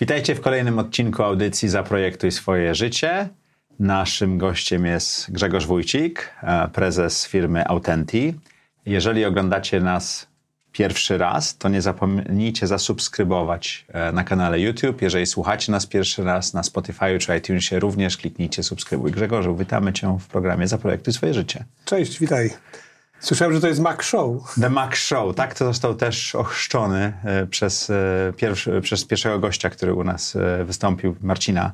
Witajcie w kolejnym odcinku audycji Zaprojektuj swoje życie. Naszym gościem jest Grzegorz Wójcik, e, prezes firmy Autenti. Jeżeli oglądacie nas pierwszy raz, to nie zapomnijcie zasubskrybować e, na kanale YouTube. Jeżeli słuchacie nas pierwszy raz na Spotify czy iTunesie, również kliknijcie subskrybuj. Grzegorzu, witamy Cię w programie Zaprojektuj swoje życie. Cześć, witaj. Słyszałem, że to jest Mac Show. The Mac Show, tak to został też ochrzczony e, przez, e, pierwszy, przez pierwszego gościa, który u nas wystąpił, Marcina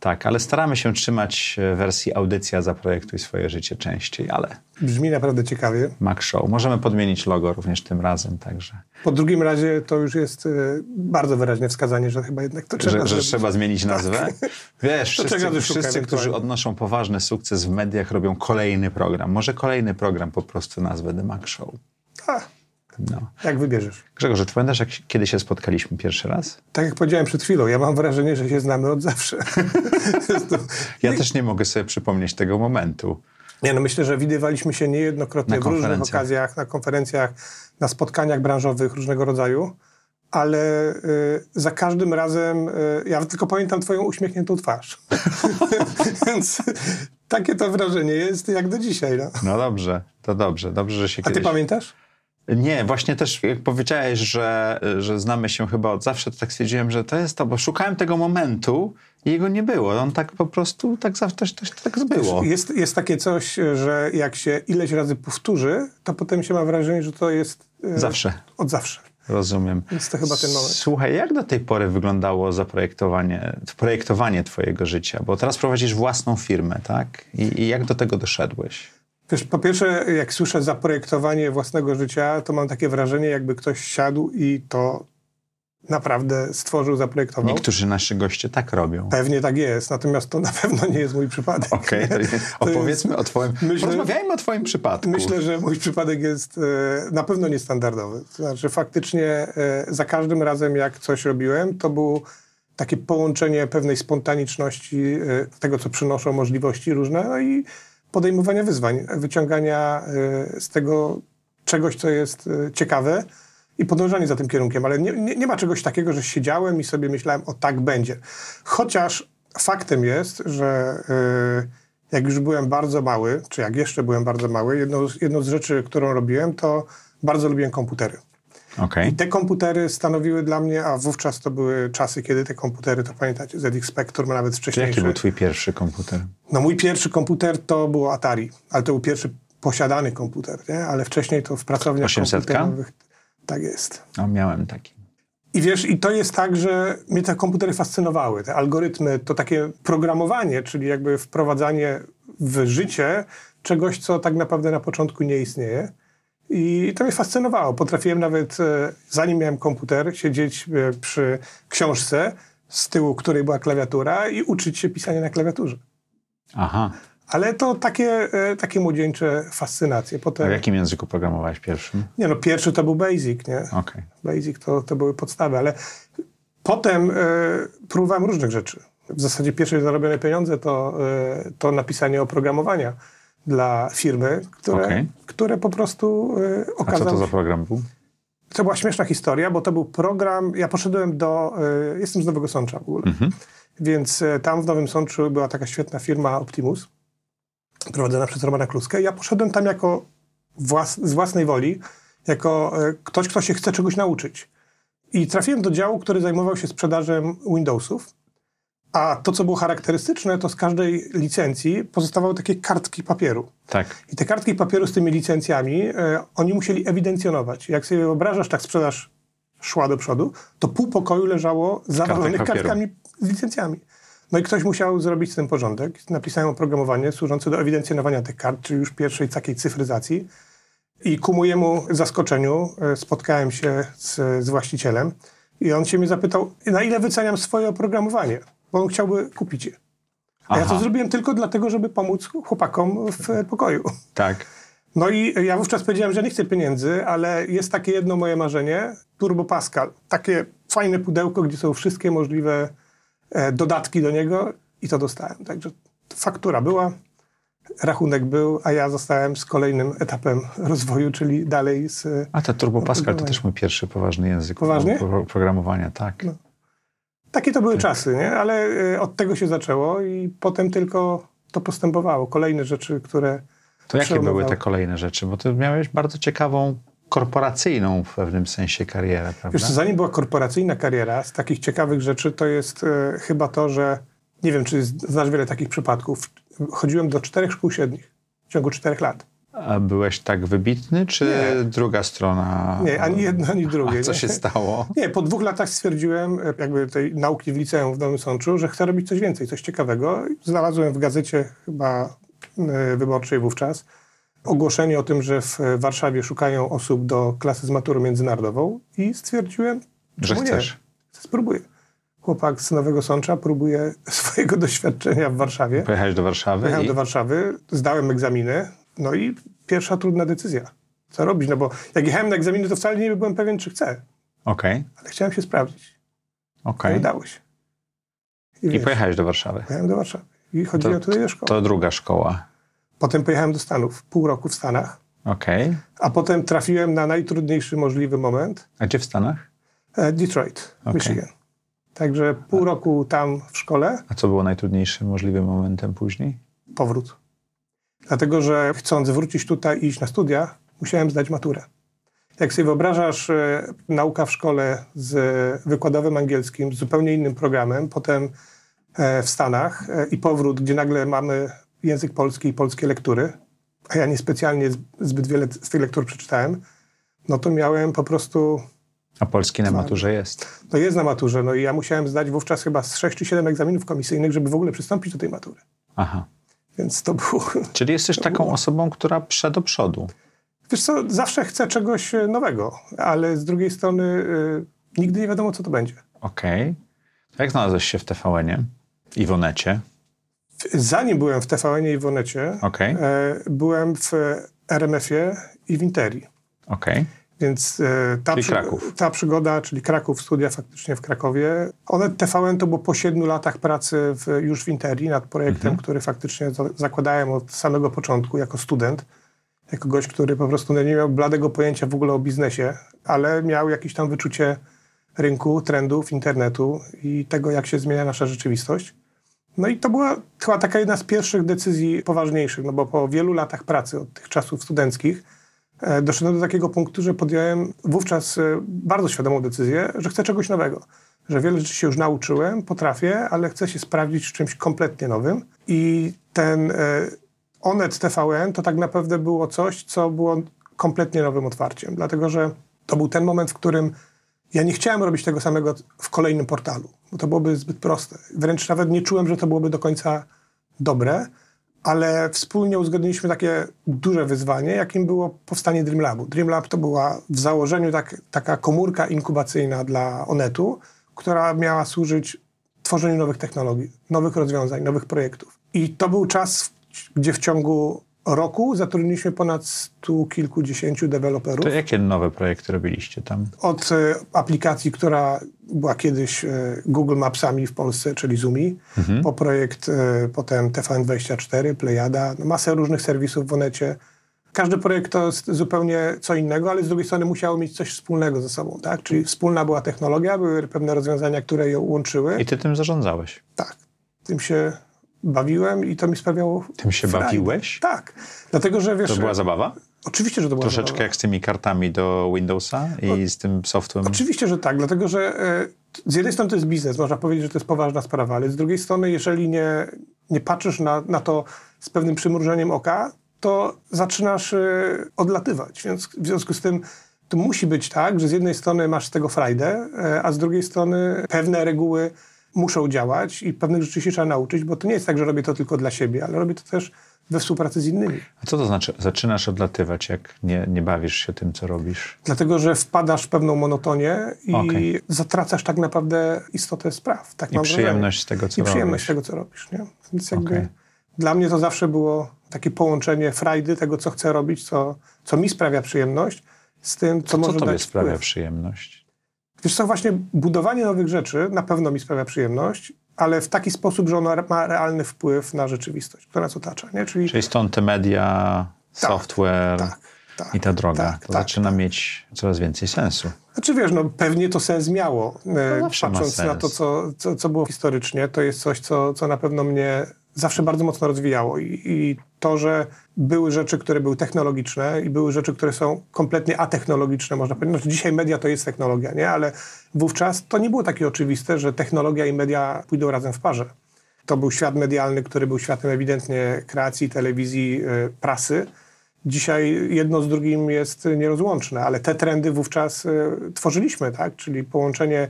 tak, ale staramy się trzymać e, wersji audycja Zaprojektuj swoje życie częściej, ale... Brzmi naprawdę ciekawie. Mac Show. Możemy podmienić logo również tym razem, także... Po drugim razie to już jest e, bardzo wyraźne wskazanie, że chyba jednak to trzeba... Że, że trzeba zmienić nazwę? Tak. Wiesz, wszyscy, wszyscy którzy odnoszą poważny sukces w mediach, robią kolejny program. Może kolejny program po prostu nazwę The Mac Show. A, no. Jak wybierzesz? Grzegorz, czy pamiętasz, jak kiedy się spotkaliśmy pierwszy raz? Tak jak powiedziałem przed chwilą, ja mam wrażenie, że się znamy od zawsze. Ja też nie mogę sobie przypomnieć tego momentu. Nie, no myślę, że widywaliśmy się niejednokrotnie w różnych okazjach, na konferencjach, na spotkaniach branżowych różnego rodzaju, ale y, za każdym razem y, ja tylko pamiętam twoją uśmiechniętą twarz. Więc takie to wrażenie jest jak do dzisiaj. No, no dobrze, to dobrze, dobrze, że się A ty pamiętasz? Nie, właśnie też jak powiedziałeś, że, że znamy się chyba od zawsze, to tak stwierdziłem, że to jest to, bo szukałem tego momentu i jego nie było. On tak po prostu, tak zawsze też, też tak było. Jest, jest takie coś, że jak się ileś razy powtórzy, to potem się ma wrażenie, że to jest... E, zawsze. Od zawsze. Rozumiem. Więc to chyba ten moment. Słuchaj, jak do tej pory wyglądało zaprojektowanie, projektowanie twojego życia? Bo teraz prowadzisz własną firmę, tak? I, i jak do tego doszedłeś? Wiesz, po pierwsze, jak słyszę zaprojektowanie własnego życia, to mam takie wrażenie, jakby ktoś siadł i to naprawdę stworzył, zaprojektował. Niektórzy nasi goście tak robią. Pewnie tak jest, natomiast to na pewno nie jest mój przypadek. Okej, okay, opowiedzmy jest, o twoim, myślę, porozmawiajmy o twoim przypadku. Myślę, że mój przypadek jest e, na pewno niestandardowy. To znaczy faktycznie e, za każdym razem, jak coś robiłem, to było takie połączenie pewnej spontaniczności, e, tego, co przynoszą możliwości różne, no i podejmowania wyzwań, wyciągania y, z tego czegoś, co jest y, ciekawe i podążanie za tym kierunkiem. Ale nie, nie, nie ma czegoś takiego, że siedziałem i sobie myślałem, o tak będzie. Chociaż faktem jest, że y, jak już byłem bardzo mały, czy jak jeszcze byłem bardzo mały, jedną, jedną z rzeczy, którą robiłem, to bardzo lubiłem komputery. Okay. I te komputery stanowiły dla mnie, a wówczas to były czasy, kiedy te komputery, to pamiętacie, ZX Spectrum, nawet wcześniejszy. Jaki był twój pierwszy komputer? No mój pierwszy komputer to było Atari, ale to był pierwszy posiadany komputer, nie? ale wcześniej to w pracowniach 800 komputerowych. Tak jest. No miałem taki. I wiesz, i to jest tak, że mnie te komputery fascynowały, te algorytmy, to takie programowanie, czyli jakby wprowadzanie w życie czegoś, co tak naprawdę na początku nie istnieje. I to mnie fascynowało. Potrafiłem nawet, e, zanim miałem komputer, siedzieć e, przy książce, z tyłu której była klawiatura i uczyć się pisania na klawiaturze. Aha. Ale to takie, e, takie młodzieńcze fascynacje. Potem... A w jakim języku programowałeś pierwszym? Nie no, pierwszy to był Basic, nie? Okay. Basic to, to były podstawy, ale potem e, próbowałem różnych rzeczy. W zasadzie pierwsze zarobione pieniądze to, e, to napisanie oprogramowania dla firmy, które, okay. które po prostu y, okazało A co to za program był? To była śmieszna historia, bo to był program, ja poszedłem do, y, jestem z Nowego Sącza w ogóle, mm-hmm. więc y, tam w Nowym Sączu była taka świetna firma Optimus, prowadzona przez Romana Kluskę. Ja poszedłem tam jako włas, z własnej woli, jako ktoś, kto się chce czegoś nauczyć. I trafiłem do działu, który zajmował się sprzedażą Windowsów. A to, co było charakterystyczne, to z każdej licencji pozostawały takie kartki papieru. Tak. I te kartki papieru z tymi licencjami, e, oni musieli ewidencjonować. Jak sobie wyobrażasz, tak sprzedaż szła do przodu, to pół pokoju leżało zawalonych kartkami z licencjami. No i ktoś musiał zrobić z tym porządek. Napisałem oprogramowanie służące do ewidencjonowania tych kart, czyli już pierwszej takiej cyfryzacji. I ku mojemu zaskoczeniu e, spotkałem się z, z właścicielem i on się mnie zapytał, na ile wyceniam swoje oprogramowanie. Bo on chciałby kupić je. A ja to zrobiłem tylko dlatego, żeby pomóc chłopakom w pokoju. Tak. No i ja wówczas powiedziałem, że nie chcę pieniędzy, ale jest takie jedno moje marzenie, Turbo Pascal. Takie fajne pudełko, gdzie są wszystkie możliwe e, dodatki do niego i to dostałem. Także faktura była, rachunek był, a ja zostałem z kolejnym etapem rozwoju, czyli dalej z... A to Turbo Pascal to też mój pierwszy poważny język Poważnie? programowania, tak. No. Takie to były tak. czasy, nie? ale e, od tego się zaczęło i potem tylko to postępowało. Kolejne rzeczy, które To jakie były te kolejne rzeczy? Bo ty miałeś bardzo ciekawą korporacyjną w pewnym sensie karierę, prawda? Wiesz, zanim była korporacyjna kariera, z takich ciekawych rzeczy to jest e, chyba to, że nie wiem, czy znasz wiele takich przypadków. Chodziłem do czterech szkół średnich w ciągu czterech lat. A byłeś tak wybitny, czy nie. druga strona? Nie, ani jedno, ani drugie. A co nie? się stało? Nie, po dwóch latach stwierdziłem, jakby tej nauki w liceum w Nowym Sączu, że chcę robić coś więcej, coś ciekawego. Znalazłem w gazecie chyba e, wyborczej wówczas ogłoszenie o tym, że w Warszawie szukają osób do klasy z maturą międzynarodową i stwierdziłem, że chcesz. Nie, spróbuję. Chłopak z Nowego Sącza próbuje swojego doświadczenia w Warszawie. Pojechałeś do Warszawy? Pojechałem i... do Warszawy, zdałem egzaminy, no i pierwsza trudna decyzja. Co robić? No bo jak jechałem na egzaminy, to wcale nie byłem pewien, czy chcę. Okej. Okay. Ale chciałem się sprawdzić. Okej. Okay. udało się. I, I pojechałeś do Warszawy? Pojechałem do Warszawy. I chodziłem to, tutaj do szkoły. To druga szkoła. Potem pojechałem do Stanów. Pół roku w Stanach. Okej. Okay. A potem trafiłem na najtrudniejszy możliwy moment. A gdzie w Stanach? E, Detroit, okay. Michigan. Także pół roku tam w szkole. A co było najtrudniejszym możliwym momentem później? Powrót. Dlatego, że chcąc wrócić tutaj i iść na studia, musiałem zdać maturę. Jak sobie wyobrażasz, e, nauka w szkole z wykładowym angielskim, z zupełnie innym programem, potem e, w Stanach e, i powrót, gdzie nagle mamy język polski i polskie lektury, a ja niespecjalnie zbyt wiele z tych lektur przeczytałem, no to miałem po prostu... A polski na maturze jest? No jest na maturze, no i ja musiałem zdać wówczas chyba z 6 czy 7 egzaminów komisyjnych, żeby w ogóle przystąpić do tej matury. Aha. Więc to było... Czyli jesteś taką było... osobą, która prze do przodu. Wiesz co, zawsze chcę czegoś e, nowego, ale z drugiej strony y, nigdy nie wiadomo, co to będzie. Okej. Okay. Jak znalazłeś się w TVN-ie i w Onecie? Zanim byłem w TVN-ie i w Onecie, okay. e, byłem w RMF-ie i w Interi. Okay. Więc e, ta, przy, ta, przygoda, czyli Kraków, studia faktycznie w Krakowie. Onet TVN to było po siedmiu latach pracy w, już w Interi nad projektem, mhm. który faktycznie zakładałem od samego początku jako student. Jako gość, który po prostu nie miał bladego pojęcia w ogóle o biznesie, ale miał jakieś tam wyczucie rynku, trendów, internetu i tego, jak się zmienia nasza rzeczywistość. No i to była chyba taka jedna z pierwszych decyzji poważniejszych, no bo po wielu latach pracy od tych czasów studenckich doszedłem do takiego punktu, że podjąłem wówczas e, bardzo świadomą decyzję, że chcę czegoś nowego. Że wiele rzeczy się już nauczyłem, potrafię, ale chcę się sprawdzić w czymś kompletnie nowym. I ten e, Onet TVN to tak naprawdę było coś, co było kompletnie nowym otwarciem, dlatego że to był ten moment, w którym ja nie chciałem robić tego samego w kolejnym portalu, bo to byłoby zbyt proste. Wręcz nawet nie czułem, że to byłoby do końca dobre, ale wspólnie uzgodniliśmy takie duże wyzwanie, jakim było powstanie Dreamlabu. Dreamlab to była w założeniu tak, taka komórka inkubacyjna dla Onetu, która miała służyć tworzeniu nowych technologii, nowych rozwiązań, nowych projektów. I to był czas, gdzie w ciągu roku zatrudniliśmy ponad stu kilkudziesięciu deweloperów. To jakie nowe projekty robiliście tam? Od e, aplikacji, która była kiedyś e, Google Mapsami w Polsce, czyli Zumi, mhm. po projekt e, potem TVN24, Playada, no masę różnych serwisów w Onecie. Każdy projekt to jest zupełnie co innego, ale z drugiej strony musiało mieć coś wspólnego ze sobą, tak? Czyli wspólna była technologia, były pewne rozwiązania, które ją łączyły. I ty tym zarządzałeś? Tak. Tym się bawiłem i to mi sprawiało. Tym się frajdę. bawiłeś? Tak. Dlatego, że wiesz. To była zabawa? Oczywiście, że to była Troszeczkę zabawa. jak z tymi kartami do Windowsa i o, z tym softwarem. Oczywiście, że tak, dlatego że e, z jednej strony to jest biznes, można powiedzieć, że to jest poważna sprawa, ale z drugiej strony, jeżeli nie, nie patrzysz na, na to z pewnym przymrużeniem oka, to zaczynasz e, odlatywać. Więc w związku z tym to musi być tak, że z jednej strony masz z tego frajdę, e, a z drugiej strony pewne reguły muszą działać i pewnych rzeczy się trzeba nauczyć, bo to nie jest tak, że robię to tylko dla siebie, ale robię to też we współpracy z innymi. A co to znaczy? Zaczynasz odlatywać, jak nie, nie bawisz się tym, co robisz? Dlatego, że wpadasz w pewną monotonię i okay. zatracasz tak naprawdę istotę spraw. Tak I przyjemność z tego, co I przyjemność z tego, co robisz. Nie? Więc jakby okay. dla mnie to zawsze było takie połączenie frajdy, tego, co chcę robić, co, co mi sprawia przyjemność, z tym, co, co może co tobie dać sprawia wpływ. przyjemność? Wiesz co, właśnie budowanie nowych rzeczy na pewno mi sprawia przyjemność, ale w taki sposób, że ono ma realny wpływ na rzeczywistość, która nas otacza. Nie? Czyli, Czyli stąd te media, tak, software tak, tak, i ta droga. tak, to tak, zaczyna tak. mieć coraz więcej sensu. Znaczy wiesz, no pewnie to sens miało, e, ma patrząc na sens. to, co, co, co było historycznie. To jest coś, co, co na pewno mnie zawsze bardzo mocno rozwijało. I, I to, że były rzeczy, które były technologiczne i były rzeczy, które są kompletnie atechnologiczne, można powiedzieć. Znaczy, dzisiaj media to jest technologia, nie? Ale wówczas to nie było takie oczywiste, że technologia i media pójdą razem w parze. To był świat medialny, który był światem ewidentnie kreacji, telewizji, y, prasy. Dzisiaj jedno z drugim jest nierozłączne, ale te trendy wówczas y, tworzyliśmy, tak? Czyli połączenie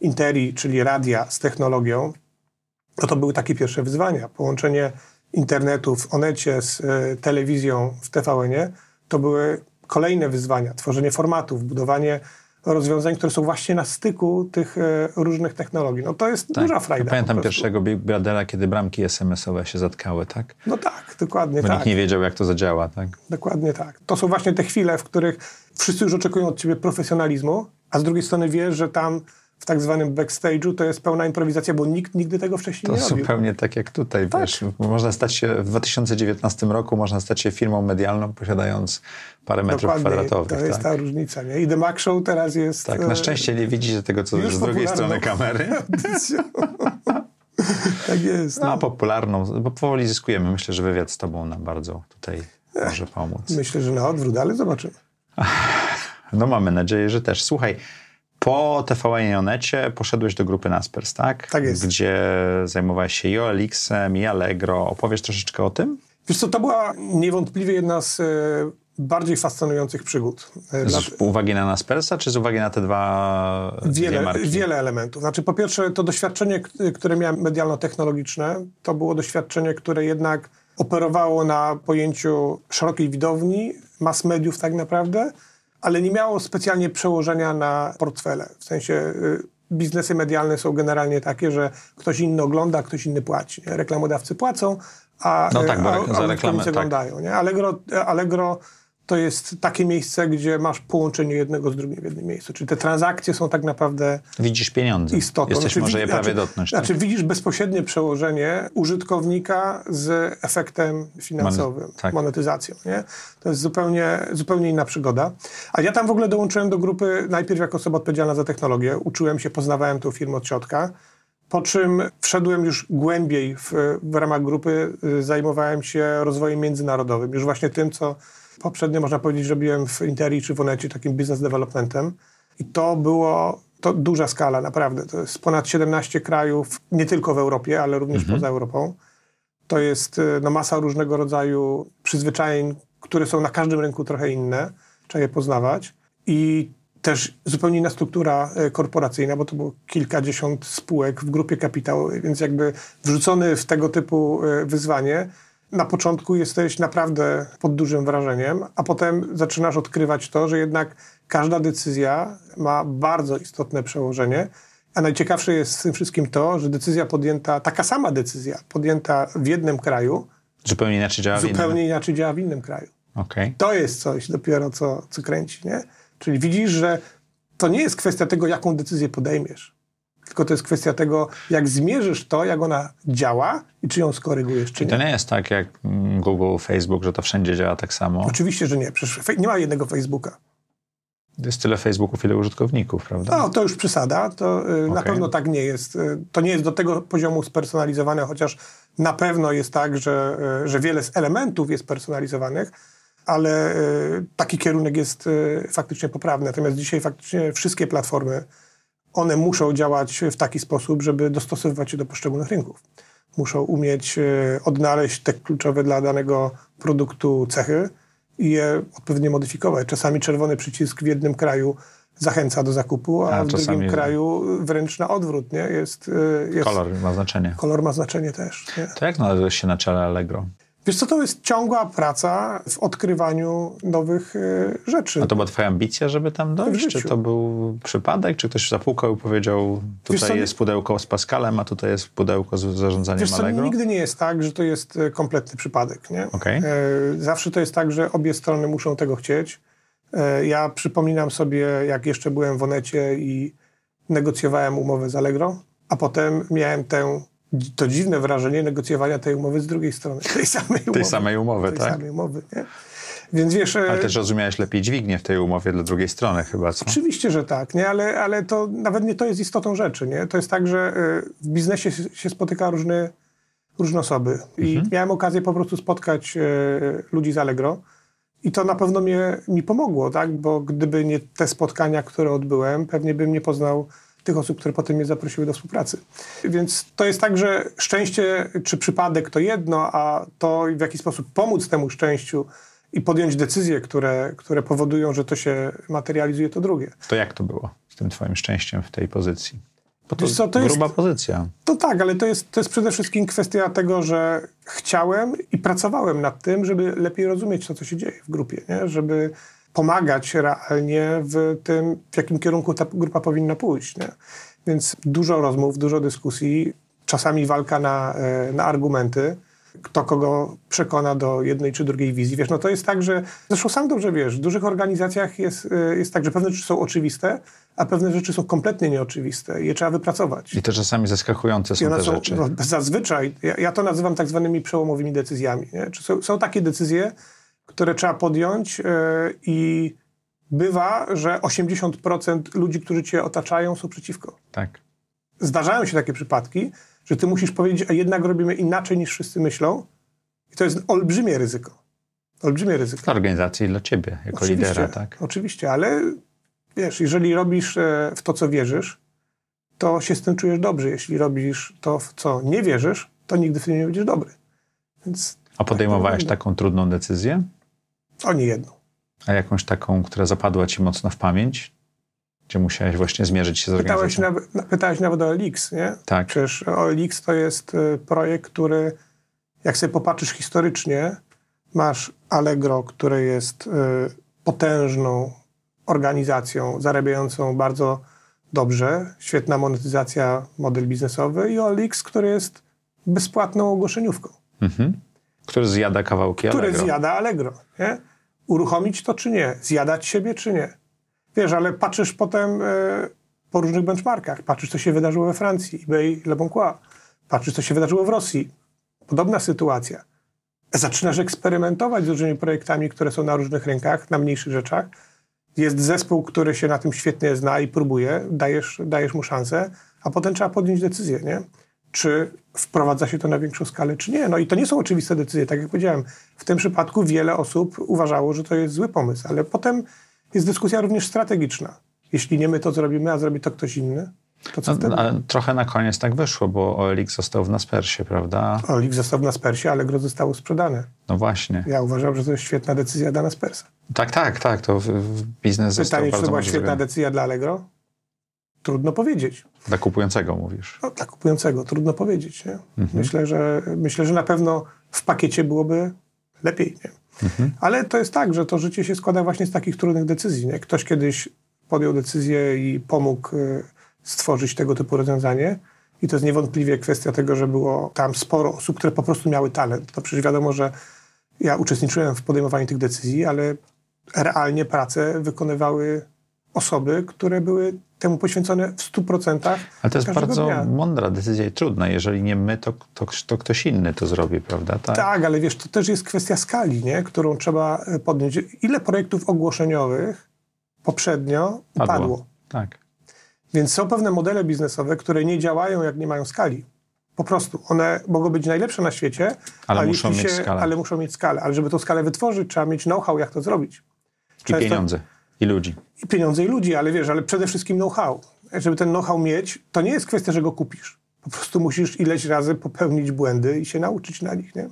interii, czyli radia z technologią, no to były takie pierwsze wyzwania. Połączenie internetu w Onecie z y, telewizją w TVN-ie to były kolejne wyzwania. Tworzenie formatów, budowanie rozwiązań, które są właśnie na styku tych y, różnych technologii. No to jest duża frajda. Ja pamiętam pierwszego Big Brothera, kiedy bramki SMS-owe się zatkały, tak? No tak, dokładnie Bo tak. nikt nie wiedział, jak to zadziała, tak? Dokładnie tak. To są właśnie te chwile, w których wszyscy już oczekują od ciebie profesjonalizmu, a z drugiej strony wiesz, że tam w tak zwanym backstage'u to jest pełna improwizacja, bo nikt nigdy tego wcześniej To nie robił. zupełnie tak jak tutaj, Tak. wiesz, można stać się w 2019 roku, można stać się firmą medialną, posiadając parę metrów Dokładnie, kwadratowych. to jest tak? ta różnica. Nie? I The Mac Show teraz jest... tak, e, na szczęście nie widzicie tego, co z drugiej strony kamery. tak jest. No, popularną, bo powoli zyskujemy. Myślę, że wywiad z tobą nam bardzo tutaj może pomóc. Myślę, że na odwrót, ale zobaczymy. No mamy nadzieję, że też. Słuchaj, po TVN i Onecie poszedłeś do grupy Naspers, tak? Tak jest. Gdzie zajmowałeś się i OLX-em, i Allegro. Opowiesz troszeczkę o tym? Wiesz co, to była niewątpliwie jedna z e, bardziej fascynujących przygód. E, Z uwagi na Naspersa, czy z uwagi na te dwa Wiele, marki? wiele elementów. Znaczy, po pierwsze, to doświadczenie, które miałem medialno-technologiczne, to było doświadczenie, które jednak operowało na pojęciu szerokiej widowni, mass mediów tak naprawdę, ale nie miało specjalnie przełożenia na portfele. W sensie y, biznesy medialne są generalnie takie, że ktoś inny ogląda, ktoś inny płaci. Nie? Reklamodawcy płacą, a, No tak, a, a reklamę, tak. oglądają. Nie? Allegro, Allegro to jest takie miejsce, gdzie masz połączenie jednego z drugim w jednym miejscu. Czyli te transakcje są tak naprawdę Widzisz pieniądze. istotą. Jesteś Znaczy, może je wi- prawie znaczy, dotknąć. tak? Znaczy widzisz bezpośrednie przełożenie użytkownika z efektem finansowym, Monet- tak. monetyzacją. Nie? To jest zupełnie, zupełnie inna przygoda. A ja tam w ogóle dołączyłem do grupy najpierw jako osoba odpowiedzialna za technologię. Uczyłem się, poznawałem tą firmę od środka. Po czym wszedłem już głębiej w, w ramach grupy, y, zajmowałem się rozwojem międzynarodowym. Już właśnie tym, co poprzednio można powiedzieć, robiłem w Interi czy w Onecie, takim business developmentem. I to było to duża skala, naprawdę. To jest ponad 17 krajów, nie tylko w Europie, ale również poza Europą. To jest y, no, masa różnego rodzaju przyzwyczajeń, które są na każdym rynku trochę inne. Trzeba je poznawać. I też zupełnie inna struktura y, korporacyjna, bo to było kilkadziesiąt spółek w grupie kapitałowej, więc jakby wrzucony w tego typu y, wyzwanie, na początku jesteś naprawdę pod dużym wrażeniem, a potem zaczynasz odkrywać to, że jednak każda decyzja ma bardzo istotne przełożenie. A najciekawsze jest w tym wszystkim to, że decyzja podjęta, taka sama decyzja podjęta w jednym kraju, Zupełnie inaczej działa w innym. zupełnie inaczej działa w innym kraju. Okej. To jest coś dopiero, co, co kręci, nie? Czyli widzisz, że to nie jest kwestia tego, jaką decyzję podejmiesz, tylko to jest kwestia tego, jak zmierzysz to, jak ona działa i czy ją skorygujesz, czy nie. to nie jest tak jak Google, Facebook, że to wszędzie działa tak samo. Oczywiście, że nie. Przecież nie ma jednego Facebooka. Jest tyle Facebooków, ile użytkowników, prawda? No, to już przesada. To y, na pewno tak nie jest. Y, to nie jest do tego poziomu spersonalizowane, chociaż na pewno jest tak, że, y, że wiele z elementów jest personalizowanych, ale y, taki kierunek jest faktycznie poprawny. Natomiast dzisiaj faktycznie wszystkie platformy, one muszą działać w taki sposób, żeby dostosowywać się do poszczególnych rynków. Muszą umieć y, odnaleźć te kluczowe dla danego produktu cechy i je odpowiednio modyfikować. Czasami czerwony przycisk w jednym kraju zachęca do zakupu, a, A w drugim kraju wręcz na odwrót, nie? Jest, y, jest Kolor ma znaczenie. kolor ma znaczenie też, nie? To jak znalazłeś się na czele Allegro? Wiesz co, to jest ciągła praca w odkrywaniu nowych y, rzeczy. A to była twoja ambicja, żeby tam dojść? Czy to był przypadek? Czy ktoś zapukał i powiedział, tutaj co, jest pudełko z Pascalem, a tutaj jest pudełko z zarządzaniem Wiesz co, Allegro? nigdy nie jest tak, że to jest e, kompletny przypadek. Nie? Okej. E, Zawsze to jest tak, że obie strony muszą tego chcieć. E, Ja przypominam sobie, jak jeszcze byłem w Onecie i negocjowałem umowę z Allegro, a potem miałem tę, to dziwne wrażenie negocjowania tej umowy z drugiej strony, tej samej umowy. Tej samej umowy, tej tak? samej umowy, nie? Więc wiesz... e, Ale też rozumiałeś lepiej dźwignię w tej umowie dla drugiej strony chyba, co? Oczywiście, że tak, nie? Ale, ale to nawet nie to jest istotą rzeczy. Nie? To jest tak, że y, w biznesie się- spotyka różne, różne osoby. I miałem okazję po prostu spotkać y, ludzi z Allegro. I to na pewno mnie, mi pomogło, tak? bo gdyby nie te spotkania, które odbyłem, pewnie bym nie poznał tych osób, które potem mnie zaprosiły do współpracy. Więc to jest tak, że szczęście czy przypadek to jedno, a to w jaki sposób pomóc temu szczęściu i podjąć decyzje, które, które powodują, że to się materializuje, to drugie. To jak to było z tym twoim szczęściem w tej pozycji? Bo to, co, to jest- gruba pozycja. To tak, ale to jest, to jest przede wszystkim kwestia tego, że chciałem i pracowałem nad tym, żeby lepiej rozumieć to, co się dzieje w grupie, nie? żeby pomagać realnie w tym, w jakim kierunku ta grupa powinna pójść. Nie? Więc dużo rozmów, dużo dyskusji, czasami walka na, e, na argumenty, kto kogo przekona do jednej czy drugiej wizji. Wiesz, no to jest tak, że zresztą sam dobrze wiesz, w dużych organizacjach jest, e, jest tak, że pewne rzeczy są oczywiste, a pewne rzeczy są kompletnie nieoczywiste i je trzeba wypracować. I to czasami zaskakujące są te są rzeczy. no, zazwyczaj, ja, ja to nazywam tak zwanymi przełomowymi decyzjami. Są, są takie decyzje, które trzeba podjąć yy, i bywa, że 80% ludzi, którzy cię otaczają, są przeciwko. Tak. Zdarzają się takie przypadki, że ty musisz powiedzieć, a jednak robimy inaczej niż wszyscy myślą. I to jest olbrzymie ryzyko. Olbrzymie ryzyko. Dla organizacji i dla ciebie, jako Oczywiście, lidera, tak? Oczywiście, ale wiesz, jeżeli robisz e, w to, co wierzysz, to się z tym czujesz dobrze. Jeśli robisz to, w co nie wierzysz, to nigdy w tym nie będziesz dobry. Więc A podejmowałeś wygląda. taką trudną decyzję? O nie jedną. A jakąś taką, która zapadła ci mocno w pamięć? Gdzie musiałeś właśnie zmierzyć się z Pytałeś organizacją? na- pytałeś nawet o OLX, nie? Tak. Przecież OLX to jest e, projekt, który, jak sobie popatrzysz historycznie, masz Allegro, które jest e, potężną organizacją, zarabiającą bardzo dobrze, świetna monetyzacja, model biznesowy i OLX, który jest bezpłatną ogłoszeniówką, Mhm. Który zjada kawałki który Allegro. zjada Allegro. Nie? Uruchomić to czy nie? Zjadać siebie czy nie? Wiesz, ale patrzysz potem e, po różnych benchmarkach. Patrzysz, co się wydarzyło we Francji, eBay, Le Bon Coin. Patrzysz, co się wydarzyło w Rosji. Podobna sytuacja. Zaczynasz eksperymentować z różnymi projektami, które są na różnych rynkach, na mniejszych rzeczach. Jest zespół, który się na tym świetnie zna i próbuje, dajesz, dajesz mu szansę, a potem trzeba podjąć decyzję, nie? Czy wprowadza się to na większą skalę, czy nie. No i to nie są oczywiste decyzje, tak jak powiedziałem. W tym przypadku wiele osób uważało, że to jest zły pomysł, ale potem jest dyskusja również strategiczna. Jeśli nie my to zrobimy, a zrobi to ktoś inny, No, trochę na koniec tak wyszło, bo OLX został w Naspersie, prawda? Olik został na Spersie, ale gro zostało sprzedane. No właśnie. Ja uważam, że to jest świetna decyzja dla Naspersa. Tak, tak, tak. To w, w biznes został Pytanie, czy to była świetna decyzja dla Allegro? Trudno powiedzieć. Dla kupującego mówisz. No, dla kupującego trudno powiedzieć. Nie? Mhm. Myślę, że, myślę, że na pewno w pakiecie byłoby lepiej. Nie? Mhm. Ale to jest tak, że to życie się składa właśnie z takich trudnych decyzji. Nie? Ktoś kiedyś podjął decyzję i pomógł y, stworzyć tego typu rozwiązanie. I to jest niewątpliwie kwestia tego, że było tam sporo osób, które po prostu miały talent. To przecież wiadomo, że ja uczestniczyłem w podejmowaniu tych decyzji, ale realnie pracę wykonywały osoby, które były temu poświęcone w 100%. Ale to jest bardzo dnia. mądra decyzja i trudna. Jeżeli nie my, to, to, to ktoś inny to zrobi, prawda? Tak. Tak, ale wiesz, to też jest kwestia skali, nie? którą trzeba e, podjąć. Ile projektów ogłoszeniowych poprzednio upadło? Tak. Więc są pewne modele biznesowe, które nie działają, jak nie mają skali. Po prostu. One mogą być najlepsze na świecie, Ale a muszą jeśli mieć skalę. ale muszą mieć skalę. Ale żeby tą skalę wytworzyć, trzeba mieć know-how, jak to zrobić. I Często- pieniądze. I ludzi. I pieniądze, i ludzi, ale wiesz, ale przede wszystkim know-how. Żeby ten know-how mieć, to nie jest kwestia, że go kupisz. Po prostu musisz ileś razy popełnić błędy i się nauczyć na nich, nie?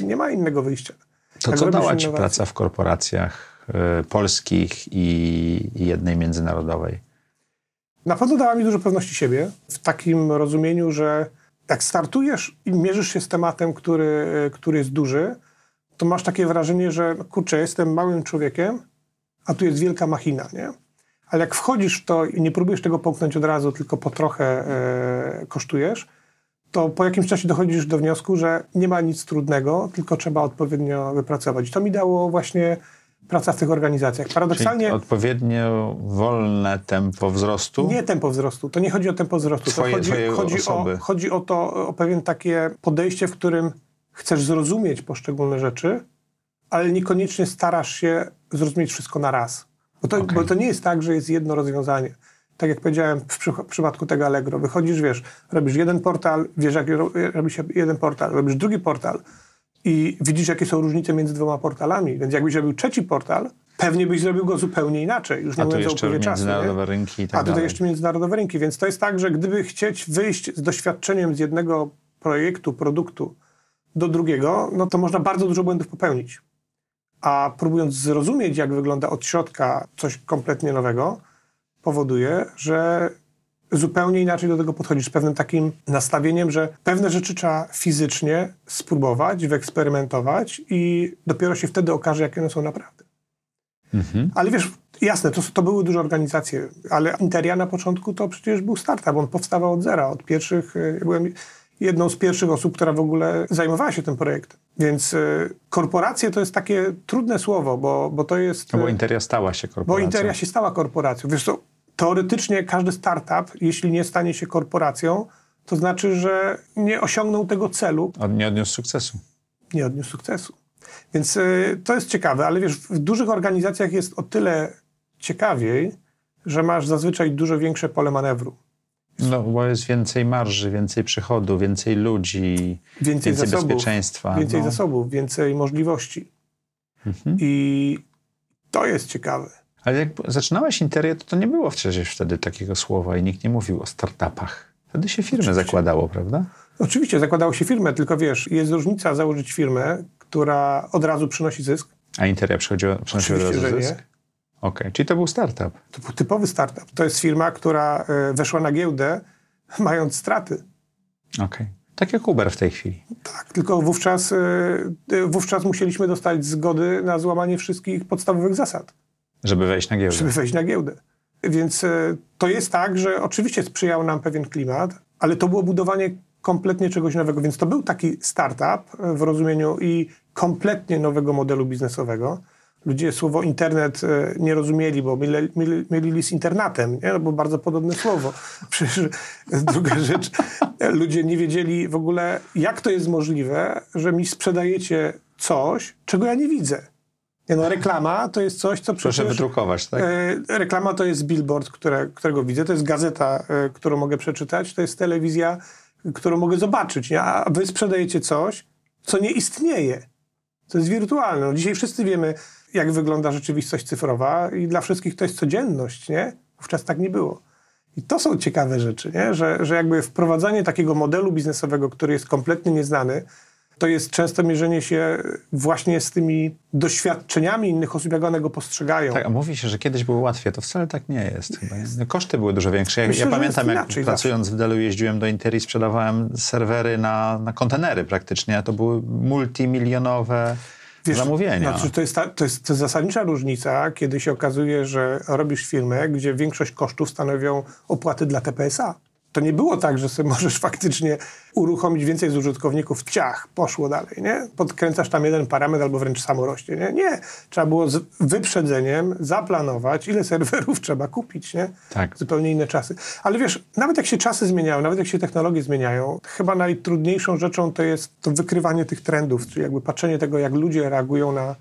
Nie ma innego wyjścia. Mhm. To Jak co dała ci innowacje- praca w korporacjach y, polskich i, i jednej międzynarodowej? Na pewno dała mi dużo pewności siebie, w takim rozumieniu, że jak startujesz i mierzysz się z tematem, który, który jest duży, to masz takie wrażenie, że kurczę, jestem małym człowiekiem, a tu jest wielka machina, nie? Ale jak wchodzisz w to i nie próbujesz tego połknąć od razu, tylko po trochę e, kosztujesz, to po jakimś czasie dochodzisz do wniosku, że nie ma nic trudnego, tylko trzeba odpowiednio wypracować. I to mi dało właśnie praca w tych organizacjach. Paradoksalnie... Czyli odpowiednio wolne tempo wzrostu? Nie tempo wzrostu. To nie chodzi o tempo wzrostu. Twoje, to chodzi, chodzi, o, chodzi o to, o pewien takie podejście, w którym chcesz zrozumieć poszczególne rzeczy, ale niekoniecznie starasz się zrozumieć wszystko na raz. Bo to, okay. bo to nie jest tak, że jest jedno rozwiązanie. Tak jak powiedziałem w, przy, w przypadku tego Allegro. Wychodzisz, wiesz, robisz jeden portal, wiesz, jak robi się jeden portal, robisz drugi portal i widzisz, jakie są różnice między dwoma portalami. Więc jakbyś robił trzeci portal, pewnie byś zrobił go zupełnie inaczej. Już nie A tu jeszcze międzynarodowe czasu, rynki i tak A tutaj dalej. jeszcze międzynarodowe rynki. Więc to jest tak, że gdyby chcieć wyjść z doświadczeniem z jednego projektu, produktu do drugiego, no to można bardzo dużo błędów popełnić. A próbując zrozumieć, jak wygląda od środka coś kompletnie nowego, powoduje, że zupełnie inaczej do tego podchodzisz, z pewnym takim nastawieniem, że pewne rzeczy trzeba fizycznie spróbować, wyeksperymentować i dopiero się wtedy okaże, jakie one są naprawdę. Mhm. Ale wiesz, jasne, to, to były duże organizacje, ale Interia na początku to przecież był startup, on powstawał od zera, od pierwszych, e, ja byłem jedną z pierwszych osób, która w ogóle zajmowała się tym projektem. Więc y, korporacje to jest takie trudne słowo, bo, bo to jest... No bo Interia stała się korporacją. Bo Interia się stała korporacją. Wiesz co, teoretycznie każdy startup, jeśli nie stanie się korporacją, to znaczy, że nie osiągnął tego celu. Nie odniósł sukcesu. Nie odniósł sukcesu. Więc y, to jest ciekawe, ale wiesz, w dużych organizacjach jest o tyle ciekawiej, że masz zazwyczaj dużo większe pole manewru. No, bo jest więcej marży, więcej przychodu, więcej ludzi, więcej, więcej zasobów, bezpieczeństwa. Więcej no. zasobów, więcej możliwości. Mhm. I to jest ciekawe. Ale jak zaczynałeś Interię, to, to nie było przecież wtedy takiego słowa i nikt nie mówił o startupach. Wtedy się firmę Oczywiście. zakładało, prawda? Oczywiście, zakładało się firmę, tylko wiesz, jest różnica założyć firmę, która od razu przynosi zysk. A Interia przynosiła od razu zysk? Nie. Okej, okay. czyli to był startup. To był typowy startup. To jest firma, która e, weszła na giełdę mając straty. Okej. Okay. Tak jak Uber w tej chwili. Tak, tylko wówczas, e, e, wówczas musieliśmy dostać zgody na złamanie wszystkich podstawowych zasad. Żeby wejść na giełdę. Żeby wejść na giełdę. Więc to jest tak, że oczywiście sprzyjał nam pewien klimat, ale to było budowanie kompletnie czegoś nowego. Więc to był taki startup w rozumieniu i kompletnie nowego modelu biznesowego ludzie słowo internet e, nie rozumieli, bo mylili z internatem, nie? No, bo bardzo podobne słowo. Przecież druga rzecz, ludzie nie wiedzieli w ogóle, jak to jest możliwe, że mi sprzedajecie coś, czego ja nie widzę. Nie no, reklama to jest coś, co przecież... Proszę wydrukować, tak? E, reklama to jest billboard, które, którego widzę, to jest gazeta, e, którą mogę przeczytać, to jest telewizja, którą mogę zobaczyć, nie? a wy sprzedajecie coś, co nie istnieje. To jest wirtualne. No, dzisiaj wszyscy wiemy, jak wygląda rzeczywistość cyfrowa i dla wszystkich to jest codzienność, nie? Wówczas tak nie było. I to są ciekawe rzeczy, nie? Że, że jakby wprowadzanie takiego modelu biznesowego, który jest kompletnie nieznany, to jest często mierzenie się właśnie z tymi doświadczeniami innych osób, jak one go postrzegają. Tak, a mówi się, że kiedyś było łatwiej, to wcale tak nie jest. Koszty były dużo większe. Ja, Myślę, ja pamiętam, jak pracując zawsze. w Delu jeździłem do Interi, sprzedawałem serwery na, na kontenery praktycznie, a to były multimilionowe Wiesz, zamówienia. Znaczy, to, jest ta, to, jest, to jest zasadnicza różnica, kiedy się okazuje, że robisz firmę, gdzie większość kosztów stanowią opłaty dla TPSA. To nie było tak, że sobie możesz faktycznie uruchomić więcej z użytkowników, ciach, poszło dalej, nie? Podkręcasz tam jeden parametr albo wręcz samo rośnie, nie? Nie. Trzeba było z wyprzedzeniem zaplanować, ile serwerów trzeba kupić, nie? Tak. Zupełnie inne czasy. Ale wiesz, nawet jak się czasy zmieniają, nawet jak się technologie zmieniają, chyba najtrudniejszą rzeczą to jest to wykrywanie tych trendów, czyli jakby patrzenie tego, jak ludzie reagują na,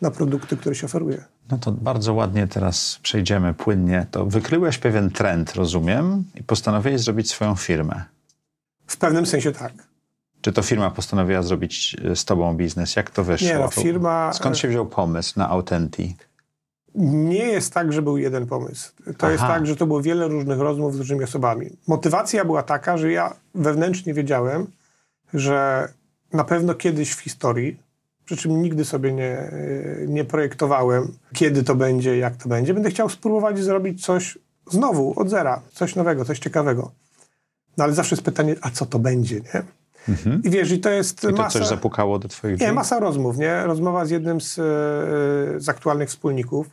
na produkty, które się oferuje. No to bardzo ładnie teraz przejdziemy płynnie. To wykryłeś pewien trend, rozumiem, i postanowiłeś zrobić swoją firmę. W pewnym sensie tak. Czy to firma postanowiła zrobić e, z tobą biznes? Jak to wyszło? Nie, no, firma... Skąd się wziął pomysł na Authentic? Nie jest tak, że był jeden pomysł. To Aha. jest tak, że to było wiele różnych rozmów z różnymi osobami. Motywacja była taka, że ja wewnętrznie wiedziałem, że na pewno kiedyś w historii przy czym nigdy sobie nie, nie projektowałem, kiedy to będzie, jak to będzie. Będę chciał spróbować zrobić coś znowu, od zera, coś nowego, coś ciekawego. No ale zawsze jest pytanie, a co to będzie, nie? Mhm. I wiesz, i to jest I to masa... coś zapukało do twoich drzwi? Nie, masa rozmów, nie? Rozmowa z jednym z, z aktualnych wspólników,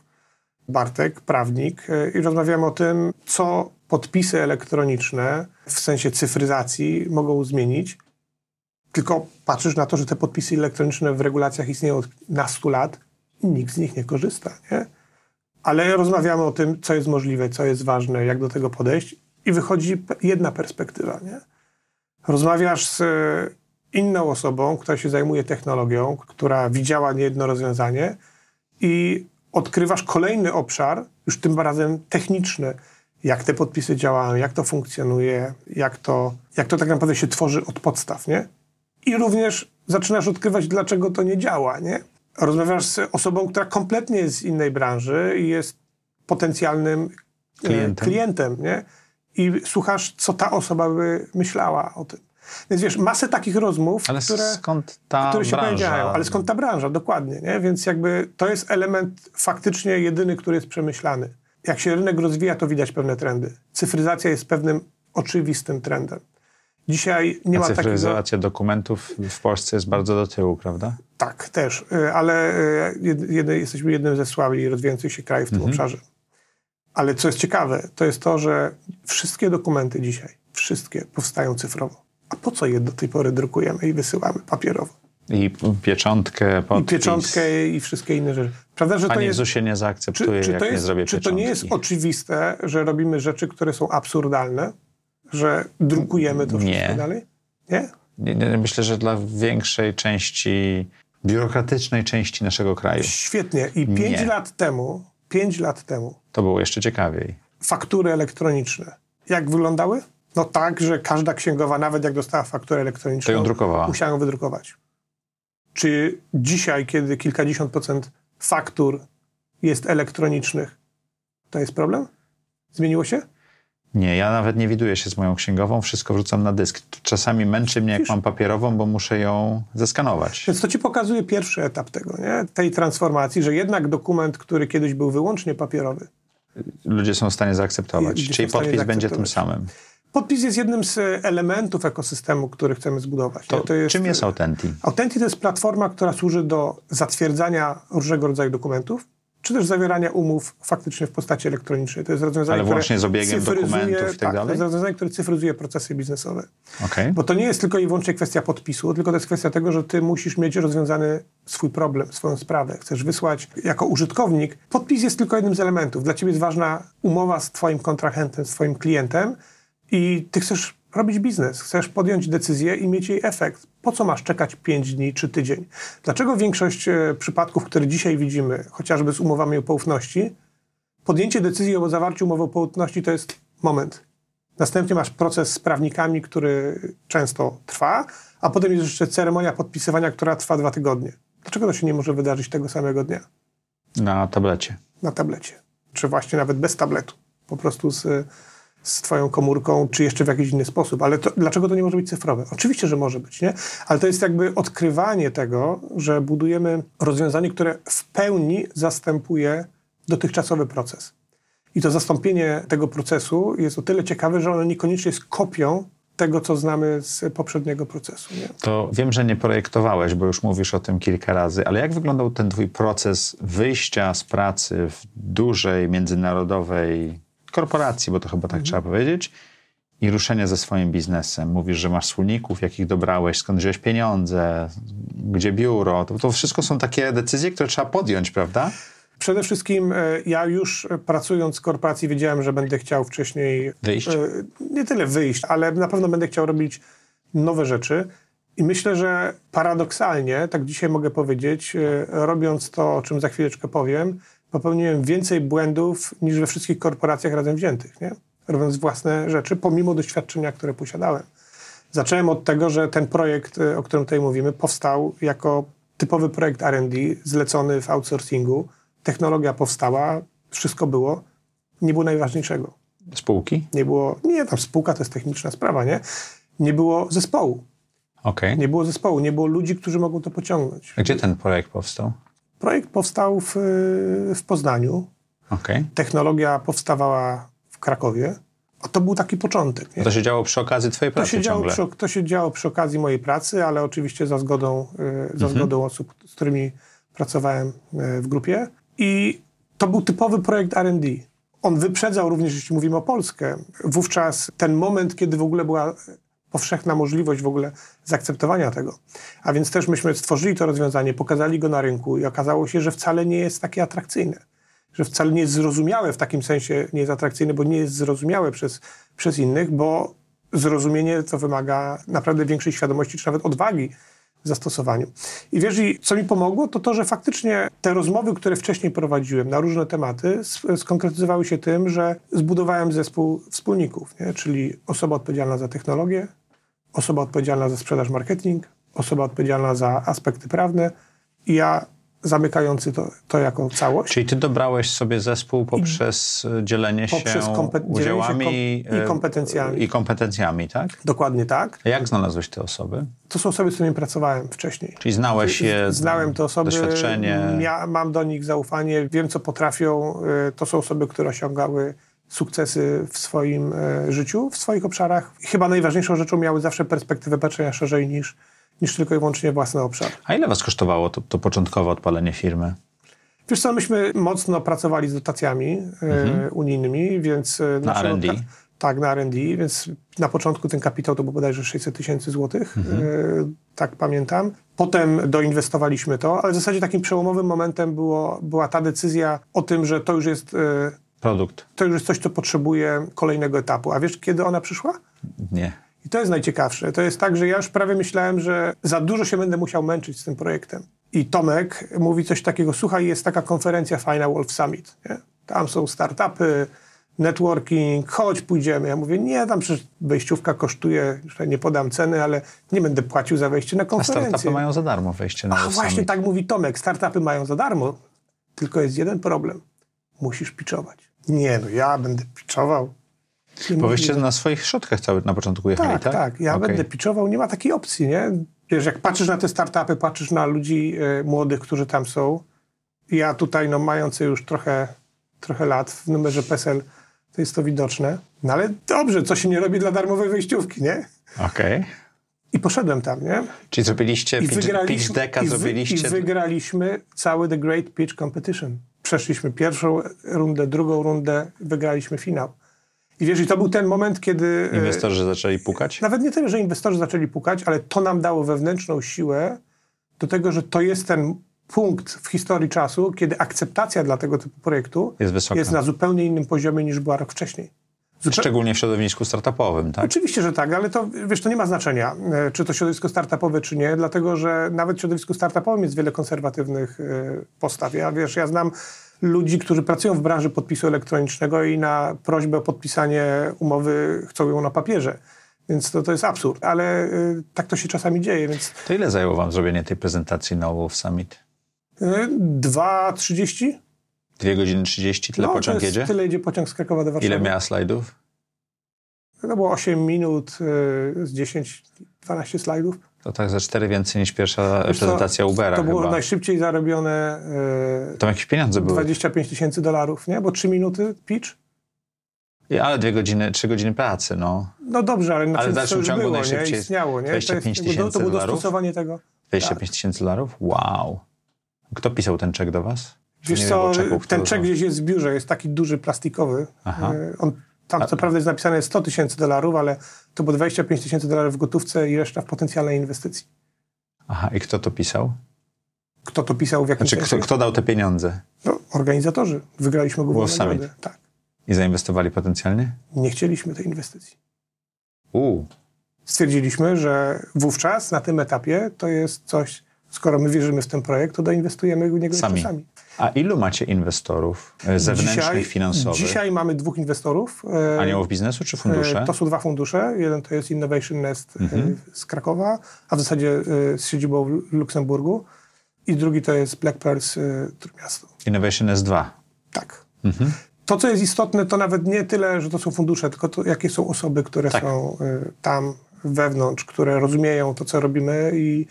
Bartek, prawnik, i rozmawiamy o tym, co podpisy elektroniczne w sensie cyfryzacji mogą zmienić. Tylko patrzysz na to, że te podpisy elektroniczne w regulacjach istnieją od nastu lat nikt z nich nie korzysta, nie? Ale rozmawiamy o tym, co jest możliwe, co jest ważne, jak do tego podejść i wychodzi jedna perspektywa, nie? Rozmawiasz z inną osobą, która się zajmuje technologią, która widziała niejedno rozwiązanie i odkrywasz kolejny obszar, już tym razem techniczny, jak te podpisy działają, jak to funkcjonuje, jak to, jak to tak naprawdę się tworzy od podstaw, nie? I również zaczynasz odkrywać, dlaczego to nie działa, nie? Rozmawiasz z osobą, która kompletnie jest z innej branży i jest potencjalnym e, klientem, klientem nie? I słuchasz, co ta osoba by myślała o tym. Więc wiesz, masę takich rozmów, ale które, skąd ta które się branża? pojawiają. Ale skąd ta branża, dokładnie. Nie? Więc jakby to jest element faktycznie jedyny, który jest przemyślany. Jak się rynek rozwija, to widać pewne trendy. Cyfryzacja jest pewnym oczywistym trendem. Dzisiaj nie ma takiego... cyfryzacja dokumentów w Polsce jest bardzo do tyłu, prawda? Tak, też. Y, ale y, jesteśmy jednym ze słabiej rozwijających się krajów w tym mhm. obszarze. Ale co jest ciekawe, to jest to, że wszystkie dokumenty dzisiaj, wszystkie powstają cyfrowo. A po co je do tej pory drukujemy i wysyłamy papierowo? I pieczątkę, podpis. I pieczątkę i wszystkie inne rzeczy. Prawda, że Panie to jest, nie zaakceptuje, czy, czy jak jest, nie zrobię Czy pieczątki. to nie jest oczywiste, że robimy rzeczy, które są absurdalne? Że drukujemy to wszystko nie. dalej? Nie? Nie, nie? Myślę, że dla większej części, biurokratycznej części naszego kraju. Świetnie. I pięć lat temu, pięć lat temu... To było jeszcze ciekawiej. Faktury elektroniczne. Jak wyglądały? No tak, że każda księgowa, nawet jak dostała fakturę elektroniczną, to ją drukowała. musiała ją wydrukować. Czy dzisiaj, kiedy kilkadziesiąt procent faktur jest elektronicznych, to jest problem? Zmieniło się? Nie, ja nawet nie widuję się z moją księgową, wszystko wrzucam na dysk. Czasami męczy mnie, jak mam papierową, bo muszę ją zeskanować. Więc to ci pokazuje pierwszy etap tego, nie? tej transformacji, że jednak dokument, który kiedyś był wyłącznie papierowy, ludzie są w stanie zaakceptować. Czyli podpis będzie tym samym. Podpis jest jednym z elementów ekosystemu, który chcemy zbudować. To, to jest, czym jest Authenti? Authenti to jest platforma, która służy do zatwierdzania różnego rodzaju dokumentów, czy też zawierania umów faktycznie w postaci elektronicznej. To jest rozwiązanie, Ale łącznie z obiegiem dokumentów i tak, tak dalej? to jest rozwiązanie, które cyfryzuje procesy biznesowe. Okay. Bo to nie jest tylko i wyłącznie kwestia podpisu, tylko to jest kwestia tego, że ty musisz mieć rozwiązany swój problem, swoją sprawę. Chcesz wysłać jako użytkownik. Podpis jest tylko jednym z elementów. Dla ciebie jest ważna umowa z twoim kontrahentem, z twoim klientem, i ty chcesz robić biznes, chcesz podjąć decyzję i mieć jej efekt. Po co masz czekać 5 dni czy tydzień? Dlaczego większość e, przypadków, które dzisiaj widzimy, chociażby z umowami o poufności, podjęcie decyzji o zawarciu umowy o poufności to jest moment. Następnie masz proces z prawnikami, który często trwa, a potem jest jeszcze ceremonia podpisywania, która trwa dwa tygodnie. Dlaczego to się nie może wydarzyć tego samego dnia? Na tablecie. Na tablecie. Czy właśnie nawet bez tabletu. Po prostu z z twoją komórką, czy jeszcze w jakiś inny sposób. Ale to, dlaczego to nie może być cyfrowe? Oczywiście, że może być, nie? Ale to jest jakby odkrywanie tego, że budujemy rozwiązanie, które w pełni zastępuje dotychczasowy proces. I to zastąpienie tego procesu jest o tyle ciekawe, że ono niekoniecznie jest kopią tego, co znamy z poprzedniego procesu. Nie? To wiem, że nie projektowałeś, bo już mówisz o tym kilka razy, ale jak wyglądał ten twój proces wyjścia z pracy w dużej, międzynarodowej korporacji, bo to chyba tak mhm. trzeba powiedzieć, i ruszenie ze swoim biznesem. Mówisz, że masz wspólników, jakich dobrałeś, skąd wziąłeś pieniądze, gdzie biuro. To, to wszystko są takie decyzje, które trzeba podjąć, prawda? Przede wszystkim e, ja już pracując w korporacji wiedziałem, że będę chciał wcześniej... Wyjść? E, nie tyle wyjść, ale na pewno będę chciał robić nowe rzeczy. I myślę, że paradoksalnie, tak dzisiaj mogę powiedzieć, e, robiąc to, o czym za chwileczkę powiem, popełniłem więcej błędów niż we wszystkich korporacjach razem wziętych, nie? robiąc własne rzeczy, pomimo doświadczenia, które posiadałem. Zacząłem od tego, że ten projekt, y, o którym tutaj mówimy, powstał jako typowy projekt RD, zlecony w outsourcingu. Technologia powstała, wszystko było. Nie było najważniejszego. Spółki? Nie było, nie, tam spółka to jest techniczna sprawa, nie? Nie było zespołu. Okej. Nie było zespołu, nie było ludzi, którzy mogą to pociągnąć. A Gdzie ten projekt powstał? Projekt powstał w, w Poznaniu. Okej. Technologia powstawała w Krakowie. A to był taki początek. Nie? To się działo przy okazji twojej To pracy się, działo ciągle. przy, to się działo przy okazji mojej pracy, ale oczywiście za zgodą, y, za Mhm. zgodą osób, z którymi pracowałem y, w grupie. I to był typowy projekt R&D. On wyprzedzał również, jeśli mówimy o Polskę, wówczas ten moment, kiedy w ogóle była powszechna możliwość w ogóle zaakceptowania tego. A więc też myśmy stworzyli to rozwiązanie, pokazali go na rynku i okazało się, że wcale nie jest takie atrakcyjne. Że wcale nie jest zrozumiałe w takim sensie, nie jest atrakcyjne, bo nie jest zrozumiałe przez, przez innych, bo zrozumienie to wymaga naprawdę większej świadomości, czy nawet odwagi w zastosowaniu. I wiesz, co mi pomogło, to to, że faktycznie te rozmowy, które wcześniej prowadziłem na różne tematy, skonkretyzowały się tym, że zbudowałem zespół wspólników, nie? czyli osoba odpowiedzialna za technologię, osoba odpowiedzialna za sprzedaż, marketing, osoba odpowiedzialna za aspekty prawne i ja zamykający to, to jako całość. Czyli ty dobrałeś sobie zespół poprzez e, dzielenie Poprzez się dzielenie się udziałami kom- i e, kompetencjami. I kompetencjami, tak? Dokładnie tak. A jak znalazłeś te osoby? To są osoby, z którymi pracowałem wcześniej. Czyli znałeś je, Znałem te osoby, doświadczenie. Mia, mam do nich zaufanie, wiem co potrafią. Y, To są osoby, które osiągały sukcesy w swoim y, życiu, w swoich obszarach. Chyba najważniejszą rzeczą miały zawsze perspektywę patrzenia szerzej niż, niż tylko i wyłącznie własny obszar. A ile was kosztowało to, to początkowe odpalenie firmy? Wiesz co, myśmy mocno pracowali z dotacjami y, unijnymi, więc... y, naszego R&D? Tak, na R&D, więc na początku ten kapitał to był bodajże 600 tysięcy złotych, y, tak pamiętam. Potem doinwestowaliśmy to, ale w zasadzie takim przełomowym momentem było, była ta decyzja o tym, że to już jest... Produkt? To już jest coś, co potrzebuje kolejnego etapu. A wiesz, kiedy ona przyszła? Nie. I to jest najciekawsze. To jest tak, że ja już prawie myślałem, że za dużo się będę musiał męczyć z tym projektem. I Tomek mówi coś takiego, słuchaj, jest taka konferencja fajna Wolf Summit. Nie? Tam są startupy, networking, chodź, pójdziemy. Ja mówię, nie, tam przecież wejściówka kosztuje, już nie podam ceny, ale nie będę płacił za wejście na A konferencję. startupy mają za darmo wejście na A właśnie Summit. tak mówi Tomek, startupy mają za darmo, tylko jest jeden problem. Musisz pitchować. Nie, no ja będę pitchował. Nie Bo mówię, na swoich środkach cały na początku jechali, tak, tak? tak. Ja Okej. będę pitchował, nie ma takiej opcji, nie? Wiesz, jak patrzysz na te startupy, patrzysz na ludzi e, młodych, którzy tam są. Ja tutaj, no mający już trochę, trochę lat w numerze PESEL, to jest to widoczne. No ale dobrze, co się nie robi dla darmowej wejściówki, nie? Okej. I poszedłem tam, nie? Czyli zrobiliście I pitch, pitch decka, i, wy, zrobiliście... I wygraliśmy cały The Great Pitch Competition. Przeszliśmy pierwszą rundę, drugą rundę, wygraliśmy finał. I wiesz, i to był ten moment, kiedy... e, Inwestorzy zaczęli pukać? Nawet nie tyle, że inwestorzy zaczęli pukać, ale to nam dało wewnętrzną siłę do tego, że to jest ten punkt w historii czasu, kiedy akceptacja dla tego typu projektu Jest wysoka. jest na zupełnie innym poziomie niż była rok wcześniej. Zupe- Szczególnie w środowisku startupowym, tak? Oczywiście, że tak, ale to, wiesz, to nie ma znaczenia, e, czy to środowisko startupowe, czy nie, dlatego, że nawet w środowisku startupowym jest wiele konserwatywnych e, postaw. Ja, wiesz, ja znam ludzi, którzy pracują w branży podpisu elektronicznego i na prośbę o podpisanie umowy chcą ją na papierze. Więc to, to jest absurd, ale y, tak to się czasami dzieje, więc To ile zajęło wam zrobienie tej prezentacji na Wolf Summit? y, 2,30? Dwie godziny 30? Tyle No, pociąg jest, jedzie? Tyle jedzie pociąg z Krakowa do Warszawy. Ile miała slajdów? To było 8 minut y, z 10-12 slajdów. To tak ze cztery więcej niż pierwsza Wiesz co, prezentacja Ubera To było chyba. najszybciej zarobione y, Tam jakieś pieniądze były. 25 tysięcy dolarów, nie? Bo 3 minuty pitch. I- Ale dwie godziny, trzy godziny pracy, no. No dobrze, ale Ale w dalszym ciągu było, nie? najszybciej Istniało, nie? To, jest, 25 jakby do- tysięcy to było dolarów? dostosowanie tego. 25 tysięcy dolarów? Wow. Kto pisał ten czek do was? Wiesz nie co, czeków, ten czek gdzieś jest w biurze, jest taki duży, plastikowy. Aha. Y, On, tam co prawda jest napisane 100 tysięcy dolarów, ale to było 25 tysięcy dolarów w gotówce i reszta w potencjalnej inwestycji. Aha, i kto to pisał? Kto to pisał w jakim Znaczy, kto, kto dał te pieniądze? No, organizatorzy. Wygraliśmy główną Summit. nagrodę. Tak. I zainwestowali potencjalnie? Nie chcieliśmy tej inwestycji. Uuu. Stwierdziliśmy, że wówczas na tym etapie to jest coś, skoro my wierzymy w ten projekt, to doinwestujemy w niego Sami. sami. A ilu macie inwestorów e, zewnętrznych, finansowych? Dzisiaj mamy dwóch inwestorów. e, Aniołów biznesu czy fundusze? E, To są dwa fundusze. Jeden to jest Innovation Nest Mhm. z Krakowa, a w zasadzie z siedzibą w Luksemburgu. I drugi to jest Black Pearls Trójmiasto. Innovation S2. Tak. Mhm. To, co jest istotne, to nawet nie tyle, że to są fundusze, tylko to, jakie są osoby, które Tak. są tam wewnątrz, które rozumieją to, co robimy i,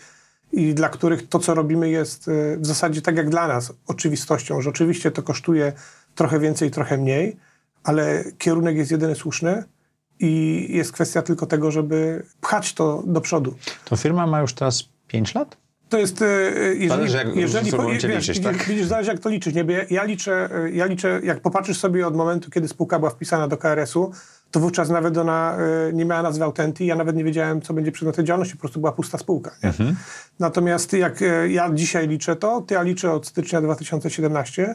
i dla których to, co robimy jest e, w zasadzie tak jak dla nas oczywistością, że oczywiście to kosztuje trochę więcej, trochę mniej, ale kierunek jest jedyny słuszny i jest kwestia tylko tego, żeby pchać to do przodu. To firma ma już teraz 5 lat? To jest, e, jeżeli, Zależy, jak- jeżeli sobą wiesz, liczysz, tak? Widzisz, zależy jak to liczyć, nie? Bo ja, ja, liczę, e, ja liczę, jak popatrzysz sobie od momentu, kiedy spółka była wpisana do KRS-u, to wówczas nawet ona e, nie miała nazwy Autenty, ja nawet nie wiedziałem, co będzie przedmiotem działalności, po prostu była pusta spółka. Mhm. Natomiast jak e, ja dzisiaj liczę to, to ja liczę od stycznia 2017,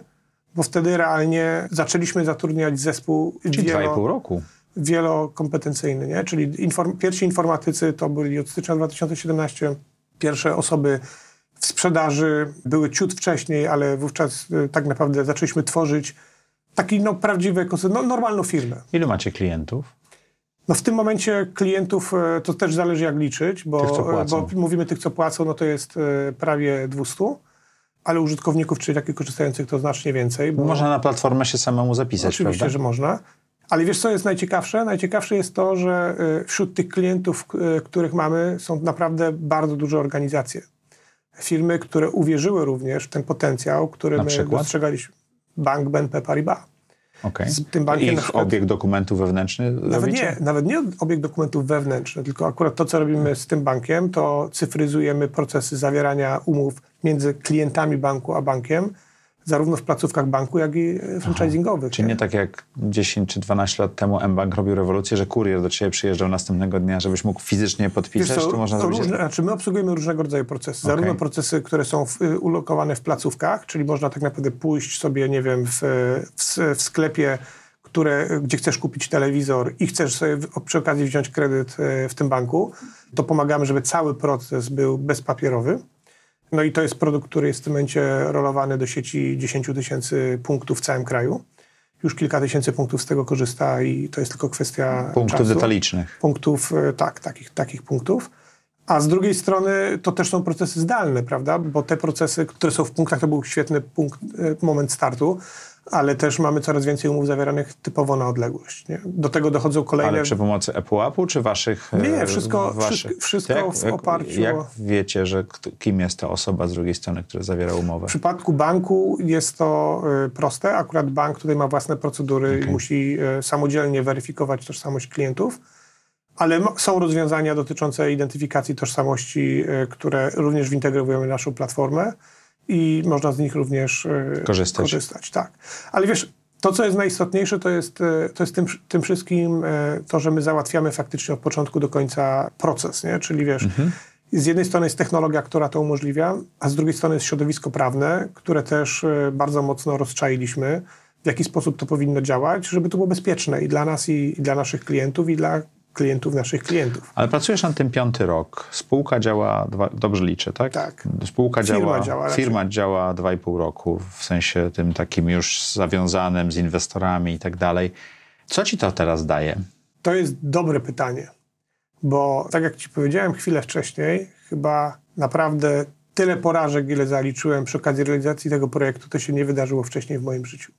bo wtedy realnie zaczęliśmy zatrudniać zespół Czyli wielo- 2,5 roku. wielokompetencyjny, nie? Czyli inform, pierwsi informatycy to byli od stycznia 2017, pierwsze osoby w sprzedaży były ciut wcześniej, ale wówczas y, tak naprawdę zaczęliśmy tworzyć taki no, prawdziwy ekosystem, no, normalną firmę. Ilu macie klientów? No w tym momencie klientów e, to też zależy jak liczyć, bo, Tych, płacą. bo mówimy tych, co płacą, no to jest e, prawie 200, ale użytkowników, czyli takich korzystających to znacznie więcej. Bo Można na platformę się samemu zapisać, Oczywiście, prawda? że można. Ale wiesz, co jest najciekawsze? Najciekawsze jest to, że wśród tych klientów, których mamy, są naprawdę bardzo duże organizacje. Firmy, które uwierzyły również w ten potencjał, który Na my przykład? dostrzegaliśmy. Bank BNP Paribas. Okej. Z tym bankiem na Ich obieg dokumentów wewnętrznych Nawet robicie? nie, nawet nie obieg dokumentów wewnętrznych, tylko akurat to, co robimy z tym bankiem, to cyfryzujemy procesy zawierania umów między klientami banku a bankiem, zarówno w placówkach banku, jak i e, franchisingowych. Czyli nie tak jak 10 czy 12 lat temu mBank robił rewolucję, że kurier do ciebie przyjeżdżał następnego dnia, żebyś mógł fizycznie podpisać, co, to można zrobić... różne, znaczy my obsługujemy różnego rodzaju procesy. Okej. Zarówno procesy, które są w, y, ulokowane w placówkach, czyli można tak naprawdę pójść sobie, nie wiem, w, w, w sklepie, które, gdzie chcesz kupić telewizor i chcesz sobie przy okazji wziąć kredyt y, w tym banku, to pomagamy, żeby cały proces był bezpapierowy. No i to jest produkt, który jest w tym momencie rolowany do sieci 10 tysięcy punktów w całym kraju. Już kilka tysięcy punktów z tego korzysta i to jest tylko kwestia Punktów czasu detalicznych. punktów, e, tak, takich, takich punktów. A z drugiej strony to też są procesy zdalne, prawda? Bo te procesy, które są w punktach, to był świetny punkt, e, moment startu, ale też mamy coraz więcej umów zawieranych typowo na odległość. Nie? Do tego dochodzą kolejne... Ale przy pomocy Appu czy waszych? Nie, e, wszystko- waszych? wszystko- To w oparciu Jak o- wiecie, że kim jest ta osoba z drugiej strony, która zawiera umowę? W przypadku banku jest to y, proste. Akurat bank tutaj ma własne procedury i musi y, samodzielnie weryfikować tożsamość klientów, ale są rozwiązania dotyczące identyfikacji tożsamości, które również wintegrowujemy w naszą platformę i można z nich również y, Korzystać. korzystać. Tak. Ale wiesz, to co jest najistotniejsze, to jest, y, to jest tym, tym wszystkim y, to, że my załatwiamy faktycznie od początku do końca proces, nie? czyli wiesz, z jednej strony jest technologia, która to umożliwia, a z drugiej strony jest środowisko prawne, które też bardzo mocno rozczailiśmy, w jaki sposób to powinno działać, żeby to było bezpieczne i dla nas, i, i dla naszych klientów, i dla klientów naszych klientów. Ale pracujesz nad tym piąty rok. Spółka działa, dwa, dobrze liczę, tak? Tak. Spółka Firma działa, działa raczej. firma działa dwa i pół roku, w sensie tym takim już zawiązanym z inwestorami i tak dalej. Co ci to teraz daje? To jest dobre pytanie, bo tak jak ci powiedziałem chwilę wcześniej, chyba naprawdę tyle porażek, ile zaliczyłem przy okazji realizacji tego projektu, to się nie wydarzyło wcześniej w moim życiu.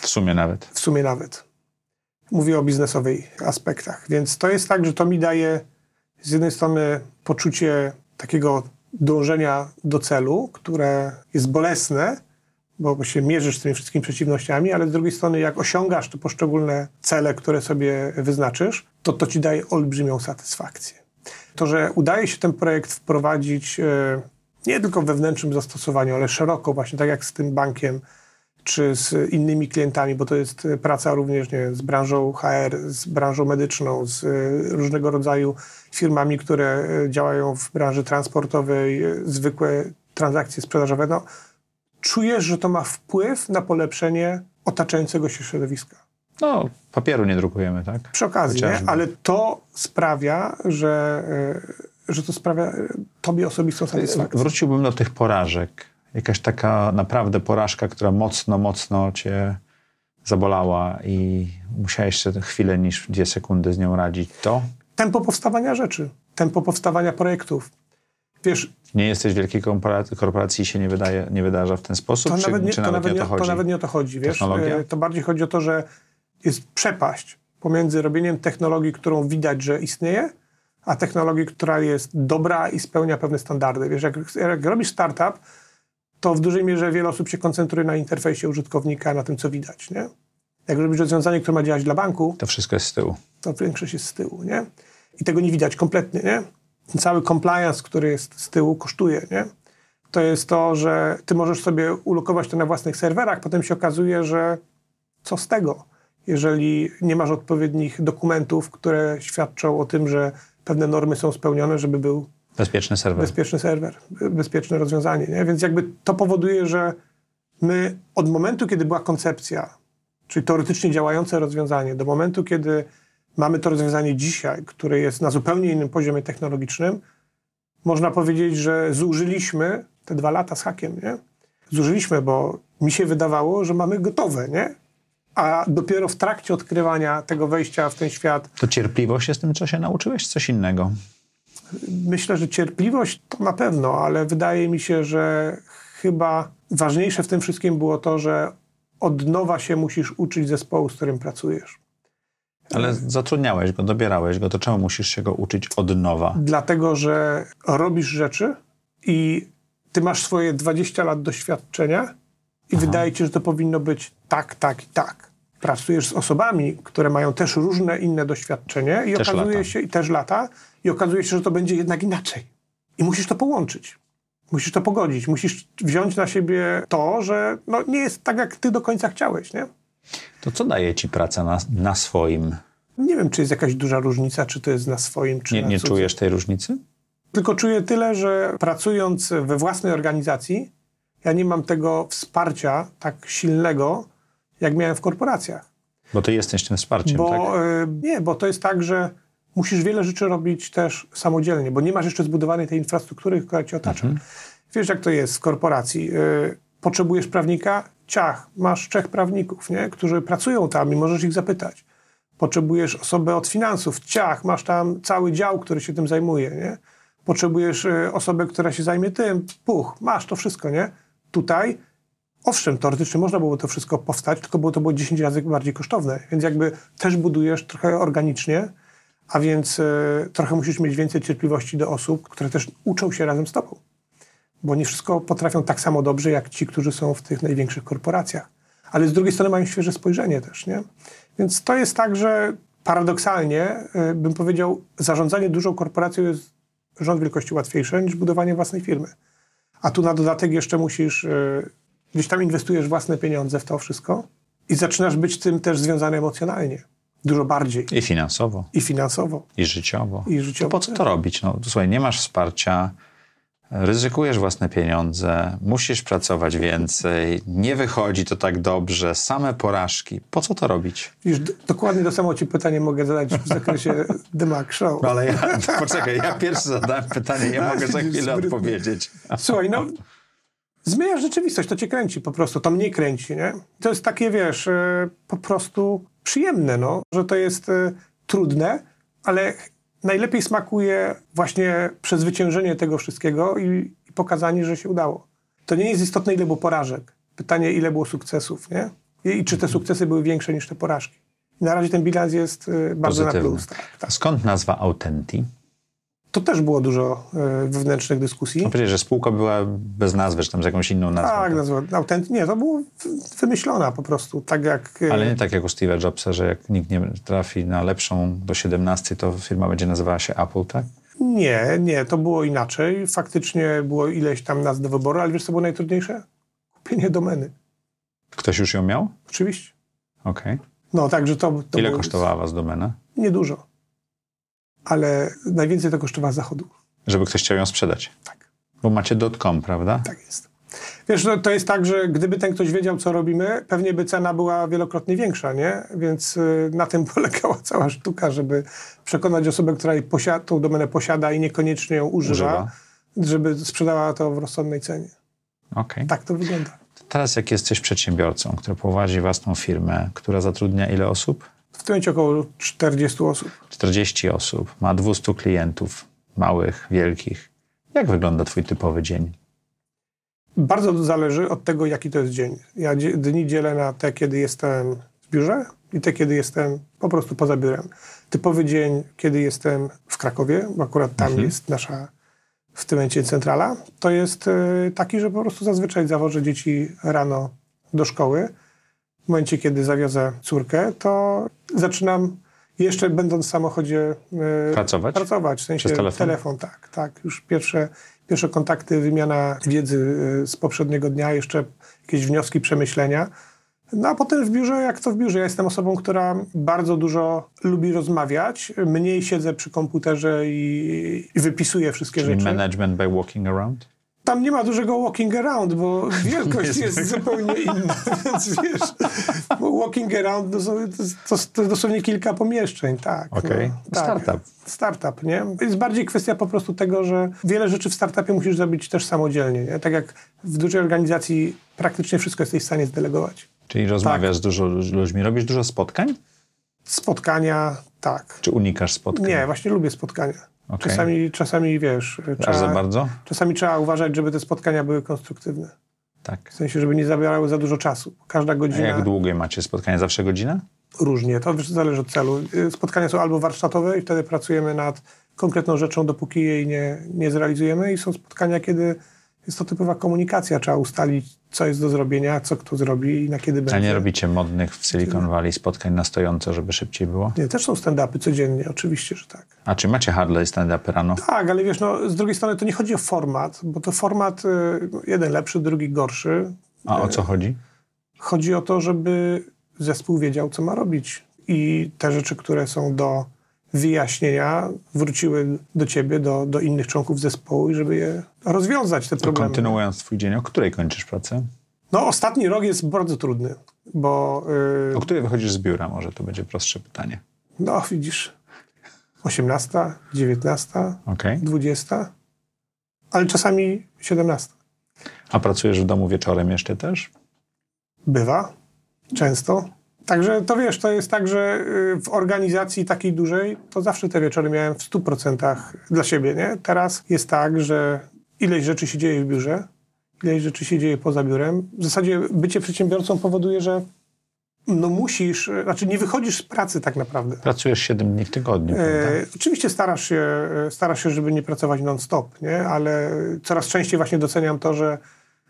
W sumie nawet. w sumie nawet. Mówię o biznesowych aspektach. Więc to jest tak, że to mi daje z jednej strony poczucie takiego dążenia do celu, które jest bolesne, bo się mierzysz z tymi wszystkimi przeciwnościami, ale z drugiej strony jak osiągasz te poszczególne cele, które sobie wyznaczysz, to to ci daje olbrzymią satysfakcję. To, że udaje się ten projekt wprowadzić e, nie tylko w wewnętrznym zastosowaniu, ale szeroko, właśnie tak jak z tym bankiem, czy z innymi klientami, bo to jest e, praca również nie, z branżą HR, z branżą medyczną, z e, różnego rodzaju firmami, które e, działają w branży transportowej, zwykłe transakcje sprzedażowe. No, czujesz, że to ma wpływ na polepszenie otaczającego się środowiska. No, papieru nie drukujemy, tak? Przy okazji, nie? Ale to sprawia, że, że to sprawia tobie osobistą satysfakcję. Wróciłbym do tych porażek. Jakaś taka naprawdę porażka, która mocno, mocno cię zabolała i musiałeś się chwilę niż dwie sekundy z nią radzić. To Tempo powstawania rzeczy, tempo powstawania projektów. Wiesz, nie jesteś w wielkiej korporacji, i się nie, wydaje, nie wydarza w ten sposób? To czy, nawet nie, czy to, nawet nie, o to chodzi? to nawet nie o to chodzi, wiesz. Technologia? E, To bardziej chodzi o to, że jest przepaść pomiędzy robieniem technologii, którą widać, że istnieje, a technologii, która jest dobra i spełnia pewne standardy. Wiesz, jak, jak robisz startup, to w dużej mierze wiele osób się koncentruje na interfejsie użytkownika, na tym, co widać, nie? Jak robisz rozwiązanie, które ma działać dla banku, To wszystko jest z tyłu. to większość jest z tyłu, nie? I tego nie widać kompletnie, nie? Ten cały compliance, który jest z tyłu, kosztuje, nie? To jest to, że ty możesz sobie ulokować to na własnych serwerach, potem się okazuje, że co z tego, jeżeli nie masz odpowiednich dokumentów, które świadczą o tym, że pewne normy są spełnione, żeby był Bezpieczny serwer. bezpieczny serwer, bezpieczne rozwiązanie. Nie? Więc jakby to powoduje, że my od momentu, kiedy była koncepcja, czyli teoretycznie działające rozwiązanie, do momentu, kiedy mamy to rozwiązanie dzisiaj, które jest na zupełnie innym poziomie technologicznym, można powiedzieć, że zużyliśmy te dwa lata z hakiem, nie? Zużyliśmy, bo mi się wydawało, że mamy gotowe, nie? A dopiero w trakcie odkrywania tego wejścia w ten świat To cierpliwość jest tym, co się nauczyłeś? Coś innego? Myślę, że cierpliwość to na pewno, ale wydaje mi się, że chyba ważniejsze w tym wszystkim było to, że od nowa się musisz uczyć zespołu, z którym pracujesz. Ale zatrudniałeś go, dobierałeś go, to czemu musisz się go uczyć od nowa? Dlatego, że robisz rzeczy i ty masz swoje 20 lat doświadczenia i wydaje ci się, że to powinno być tak, tak i tak. Pracujesz z osobami, które mają też różne inne doświadczenie i Też okazuje lata. się, i też lata, i okazuje się, że to będzie jednak inaczej. I musisz to połączyć. Musisz to pogodzić. Musisz wziąć na siebie to, że no, nie jest tak, jak ty do końca chciałeś, nie? To co daje ci praca na, na swoim? Nie wiem, czy jest jakaś duża różnica, czy to jest na swoim, czy Nie, na nie cudzym. czujesz tej różnicy? Tylko czuję tyle, że pracując we własnej organizacji, ja nie mam tego wsparcia tak silnego, jak miałem w korporacjach. Bo ty jesteś tym wsparciem, Bo tak? y, nie, bo to jest tak, że musisz wiele rzeczy robić też samodzielnie, bo nie masz jeszcze zbudowanej tej infrastruktury, która cię otacza. Mhm. Wiesz, jak to jest w korporacji. Y, potrzebujesz prawnika? Ciach, masz trzech prawników, nie? którzy pracują tam i możesz ich zapytać. Potrzebujesz osobę od finansów? Ciach, masz tam cały dział, który się tym zajmuje. Nie? Potrzebujesz y, osobę, która się zajmie tym? Puch, masz to wszystko, nie? Tutaj Owszem, teoretycznie można było to wszystko powstać, tylko było to było 10 razy bardziej kosztowne. Więc jakby też budujesz trochę organicznie, a więc y, trochę musisz mieć więcej cierpliwości do osób, które też uczą się razem z tobą. Bo nie wszystko potrafią tak samo dobrze, jak ci, którzy są w tych największych korporacjach. Ale z drugiej strony mają świeże spojrzenie też, nie? Więc to jest tak, że paradoksalnie y, bym powiedział, zarządzanie dużą korporacją jest rząd wielkości łatwiejsze niż budowanie własnej firmy. A tu na dodatek jeszcze musisz, y, gdzieś tam inwestujesz własne pieniądze w to wszystko i zaczynasz być tym też związany emocjonalnie. Dużo bardziej. I finansowo, I finansowo, i życiowo. i życiowo. To po co to robić? No, słuchaj, nie masz wsparcia, ryzykujesz własne pieniądze, musisz pracować więcej, nie wychodzi to tak dobrze, same porażki. Po co to robić? D- dokładnie to samo ci pytanie mogę zadać w zakresie The Mac Show. No ale ja, poczekaj, ja pierwszy zadałem pytanie, ja mogę za chwilę odpowiedzieć. Słuchaj, no zmieniasz rzeczywistość, to cię kręci po prostu, to mnie kręci, nie? To jest takie, wiesz, e, po prostu przyjemne, no, że to jest e, trudne, ale najlepiej smakuje właśnie przezwyciężenie tego wszystkiego i, i pokazanie, że się udało. To nie jest istotne, ile było porażek. Pytanie, ile było sukcesów, nie? I, i czy te sukcesy były większe niż te porażki. I na razie ten bilans jest e, bardzo na Pozytywny. plus. Tak, tak. Skąd nazwa Autenti? To też było dużo e, wewnętrznych dyskusji. No przecież, że spółka była bez nazwy, czy tam z jakąś inną nazwą. Tak, nazwa autent... Nie, to było wymyślona po prostu, tak jak... e, Ale nie tak jak u Steve'a Jobsa, że jak nikt nie trafi na lepszą do 17, to firma będzie nazywała się Apple, tak? Nie, nie, to było inaczej. Faktycznie było ileś tam nazw do wyboru, ale wiesz co było najtrudniejsze? Kupienie domeny. Ktoś już ją miał? Oczywiście. Okej. No, także to... to Ile było kosztowała was domena? Niedużo. Ale najwięcej to kosztowała zachodu. Żeby ktoś chciał ją sprzedać. Tak, Bo macie .com, prawda? tak jest. Wiesz, no, to jest tak, że gdyby ten ktoś wiedział, co robimy, pewnie by cena była wielokrotnie większa, nie? Więc y, na tym polegała cała sztuka, żeby przekonać osobę, która jej posia- tą domenę posiada i niekoniecznie ją używa, Używa. żeby sprzedała to w rozsądnej cenie. Okej. Tak to wygląda. Teraz jak jesteś przedsiębiorcą, który prowadzi własną firmę, która zatrudnia ile osób? W tym momencie około 40 osób. 40 osób, ma 200 klientów, małych, wielkich. Jak wygląda twój typowy dzień? Bardzo zależy od tego, jaki to jest dzień. Ja dni dzielę na te, kiedy jestem w biurze i te, kiedy jestem po prostu poza biurem. Typowy dzień, kiedy jestem w Krakowie, bo akurat tam mhm. jest nasza w tym momencie centrala, to jest y, taki, że po prostu zazwyczaj zawożę dzieci rano do szkoły. W momencie, kiedy zawiozę córkę, to zaczynam jeszcze będąc w samochodzie y, pracować? Pracować, w sensie telefon? telefon, tak, tak. Już pierwsze, pierwsze kontakty, wymiana wiedzy y, z poprzedniego dnia, jeszcze jakieś wnioski, przemyślenia. No a potem w biurze, jak to w biurze? Ja jestem osobą, która bardzo dużo lubi rozmawiać. Mniej siedzę przy komputerze i, i wypisuję wszystkie Czyli rzeczy. management by walking around? Tam nie ma dużego walking around, bo wielkość jest zupełnie inna, więc wiesz, walking around to, to, to dosłownie kilka pomieszczeń, tak. Okej, okay. no, tak. startup. Startup, nie? Jest bardziej kwestia po prostu tego, że wiele rzeczy w startupie musisz zrobić też samodzielnie, nie? Tak jak w dużej organizacji praktycznie wszystko jesteś w stanie zdelegować. Czyli rozmawiasz tak. z dużo ludźmi, robisz dużo spotkań? Spotkania, tak. Czy unikasz spotkań? Nie, właśnie lubię spotkania. Okay. Czasami, czasami wiesz. Trzeba, za bardzo? Czasami trzeba uważać, żeby te spotkania były konstruktywne. Tak. W sensie, żeby nie zabierały za dużo czasu. Każda godzina. A jak długie macie spotkania? Zawsze godzina? Różnie, to zależy od celu. Spotkania są albo warsztatowe i wtedy pracujemy nad konkretną rzeczą, dopóki jej nie, nie zrealizujemy, i są spotkania, kiedy jest to typowa komunikacja. Trzeba ustalić, co jest do zrobienia, co kto zrobi i na kiedy będzie. A nie robicie modnych w Silicon Valley spotkań na stojąco, żeby szybciej było? Nie, też są stand-upy codziennie, oczywiście, że tak. A czy macie Harley stand-upy rano? Tak, ale wiesz, no, z drugiej strony to nie chodzi o format, bo to format y, jeden lepszy, drugi gorszy. A o co chodzi? Chodzi o to, żeby zespół wiedział, co ma robić. I te rzeczy, które są do wyjaśnienia wróciły do ciebie, do, do innych członków zespołu i żeby je rozwiązać, te to problemy. kontynuując twój dzień, o której kończysz pracę? No, ostatni rok jest bardzo trudny, bo... Yy... O której wychodzisz z biura? Może to będzie prostsze pytanie. No, widzisz, 18, 19, okay. 20, ale czasami 17. A pracujesz w domu wieczorem jeszcze też? Bywa, często. Także to wiesz, to jest tak, że y, w organizacji takiej dużej to zawsze te wieczory miałem w 100% dla siebie, nie? Teraz jest tak, że ileś rzeczy się dzieje w biurze, ileś rzeczy się dzieje poza biurem. W zasadzie bycie przedsiębiorcą powoduje, że no musisz, znaczy nie wychodzisz z pracy tak naprawdę. Pracujesz 7 dni w tygodniu, e, Oczywiście starasz się, starasz się, żeby nie pracować non-stop, nie? Ale coraz częściej właśnie doceniam to, że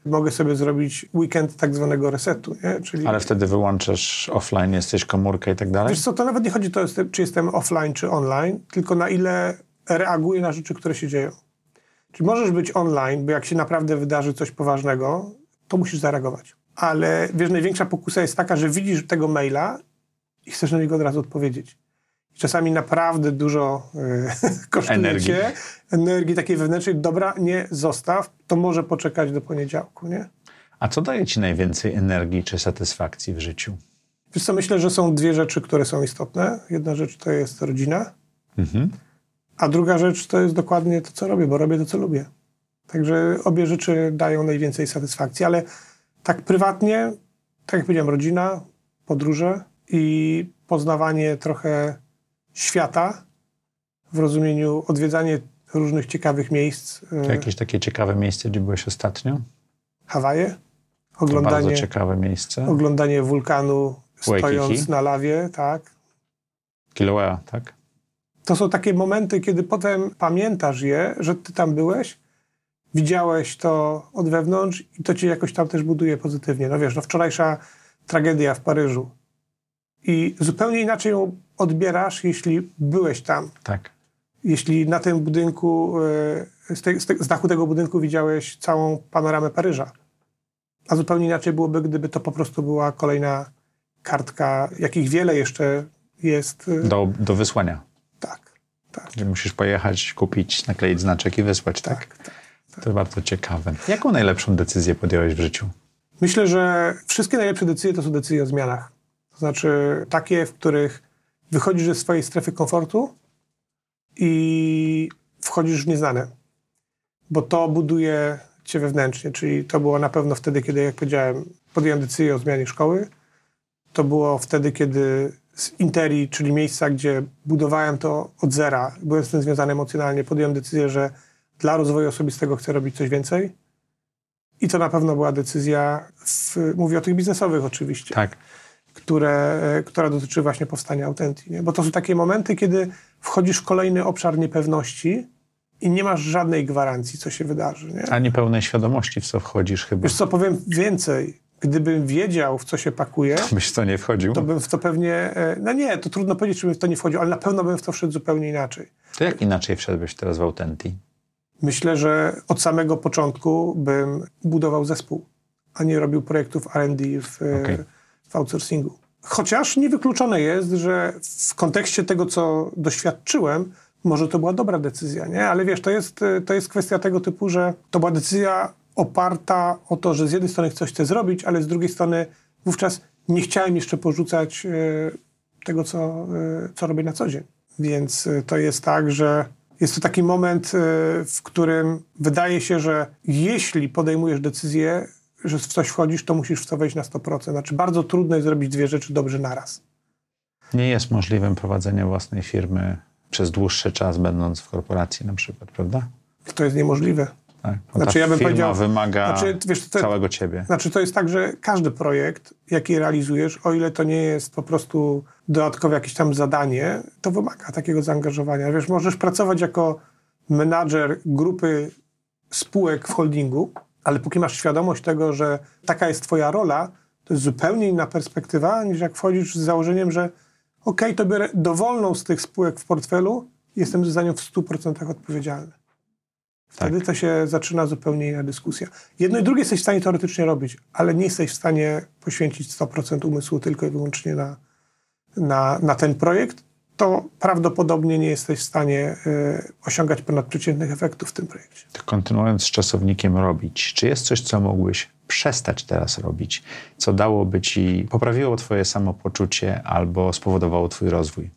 mogę sobie zrobić weekend tak zwanego resetu. Nie? Czyli... Ale wtedy wyłączasz offline, jesteś komórkę i tak dalej? Wiesz co, to nawet nie chodzi o to, czy jestem offline, czy online, tylko na ile reaguję na rzeczy, które się dzieją. Czyli możesz być online, bo jak się naprawdę wydarzy coś poważnego, to musisz zareagować. Ale wiesz, największa pokusa jest taka, że widzisz tego maila i chcesz na niego od razu odpowiedzieć czasami naprawdę dużo y, kosztuje energii. energii takiej wewnętrznej. Dobra, nie zostaw, to może poczekać do poniedziałku, nie? A co daje ci najwięcej energii czy satysfakcji w życiu? Wiesz co, myślę, że są dwie rzeczy, które są istotne. Jedna rzecz to jest rodzina, mhm. a druga rzecz to jest dokładnie to, co robię, bo robię to, co lubię. Także obie rzeczy dają najwięcej satysfakcji, ale tak prywatnie, tak jak powiedziałem, rodzina, podróże i poznawanie trochę świata w rozumieniu odwiedzanie różnych ciekawych miejsc. To jakieś takie ciekawe miejsce, gdzie byłeś ostatnio? Hawaje. Oglądanie, to bardzo ciekawe miejsce. Oglądanie wulkanu stojąc Waikiki. na lawie, tak. Kilauea, tak? To są takie momenty, kiedy potem pamiętasz je, że ty tam byłeś, widziałeś to od wewnątrz i to cię jakoś tam też buduje pozytywnie. No wiesz, no wczorajsza tragedia w Paryżu. I zupełnie inaczej ją odbierasz, jeśli byłeś tam. Tak. Jeśli na tym budynku, e, z, te, z dachu tego budynku widziałeś całą panoramę Paryża. A zupełnie inaczej byłoby, gdyby to po prostu była kolejna kartka, jakich wiele jeszcze jest. E, do, do wysłania. Tak. tak. Gdzie musisz pojechać, kupić, nakleić znaczek i wysłać, tak? tak, tak, tak. To bardzo ciekawe. Jaką najlepszą decyzję podjąłeś w życiu? Myślę, że wszystkie najlepsze decyzje to są decyzje o zmianach. To znaczy takie, w których wychodzisz ze swojej strefy komfortu i wchodzisz w nieznane. Bo to buduje cię wewnętrznie, czyli to było na pewno wtedy, kiedy, jak powiedziałem, podjąłem decyzję o zmianie szkoły. To było wtedy, kiedy z Interi, czyli miejsca, gdzie budowałem to od zera, byłem z tym związany emocjonalnie, podjąłem decyzję, że dla rozwoju osobistego chcę robić coś więcej. I to na pewno była decyzja, w, mówię o tych biznesowych oczywiście. Tak które, e, która dotyczy właśnie powstania Authenti. Nie? Bo to są takie momenty, kiedy wchodzisz w kolejny obszar niepewności i nie masz żadnej gwarancji, co się wydarzy. Nie? Ani pełnej świadomości, w co wchodzisz chyba. Wiesz co, powiem więcej. Gdybym wiedział, w co się pakuje, byś w to nie wchodził? to bym w to pewnie... e, No nie, to trudno powiedzieć, czy bym w to nie wchodził, ale na pewno bym w to wszedł zupełnie inaczej. To jak inaczej wszedłbyś teraz w Autenti? Myślę, że od samego początku bym budował zespół, a nie robił projektów R&D w, e, Okej. W outsourcingu. Chociaż niewykluczone jest, że w kontekście tego, co doświadczyłem, może to była dobra decyzja, nie? Ale wiesz, to jest, to jest kwestia tego typu, że to była decyzja oparta o to, że z jednej strony coś chcę zrobić, ale z drugiej strony wówczas nie chciałem jeszcze porzucać e, tego, co, e, co robię na co dzień. Więc e, to jest tak, że jest to taki moment, w którym wydaje się, że jeśli podejmujesz decyzję, że w coś wchodzisz, to musisz w to wejść na 100%. Znaczy bardzo trudno jest zrobić dwie rzeczy dobrze naraz. Nie jest możliwym prowadzenie własnej firmy przez dłuższy czas, będąc w korporacji na przykład, prawda? To jest niemożliwe. Tak. Znaczy, ja bym powiedział- wymaga Znaczy, wiesz, to- całego ciebie. Znaczy to jest tak, że każdy projekt, jaki realizujesz, o ile to nie jest po prostu dodatkowe jakieś tam zadanie, to wymaga takiego zaangażowania. Wiesz, możesz pracować jako menadżer grupy spółek w holdingu, ale póki masz świadomość tego, że taka jest twoja rola, to jest zupełnie inna perspektywa, niż jak wchodzisz z założeniem, że okej, to biorę dowolną z tych spółek w portfelu, jestem za nią w 100% odpowiedzialny. Wtedy to się zaczyna zupełnie inna dyskusja. Jedno i drugie jesteś w stanie teoretycznie robić, ale nie jesteś w stanie poświęcić 100% umysłu tylko i wyłącznie na, na, na ten projekt, to prawdopodobnie nie jesteś w stanie y, osiągać ponadprzeciętnych efektów w tym projekcie. To kontynuując z czasownikiem robić, czy jest coś, co mógłbyś przestać teraz robić, co dałoby ci, poprawiło twoje samopoczucie albo spowodowało twój rozwój?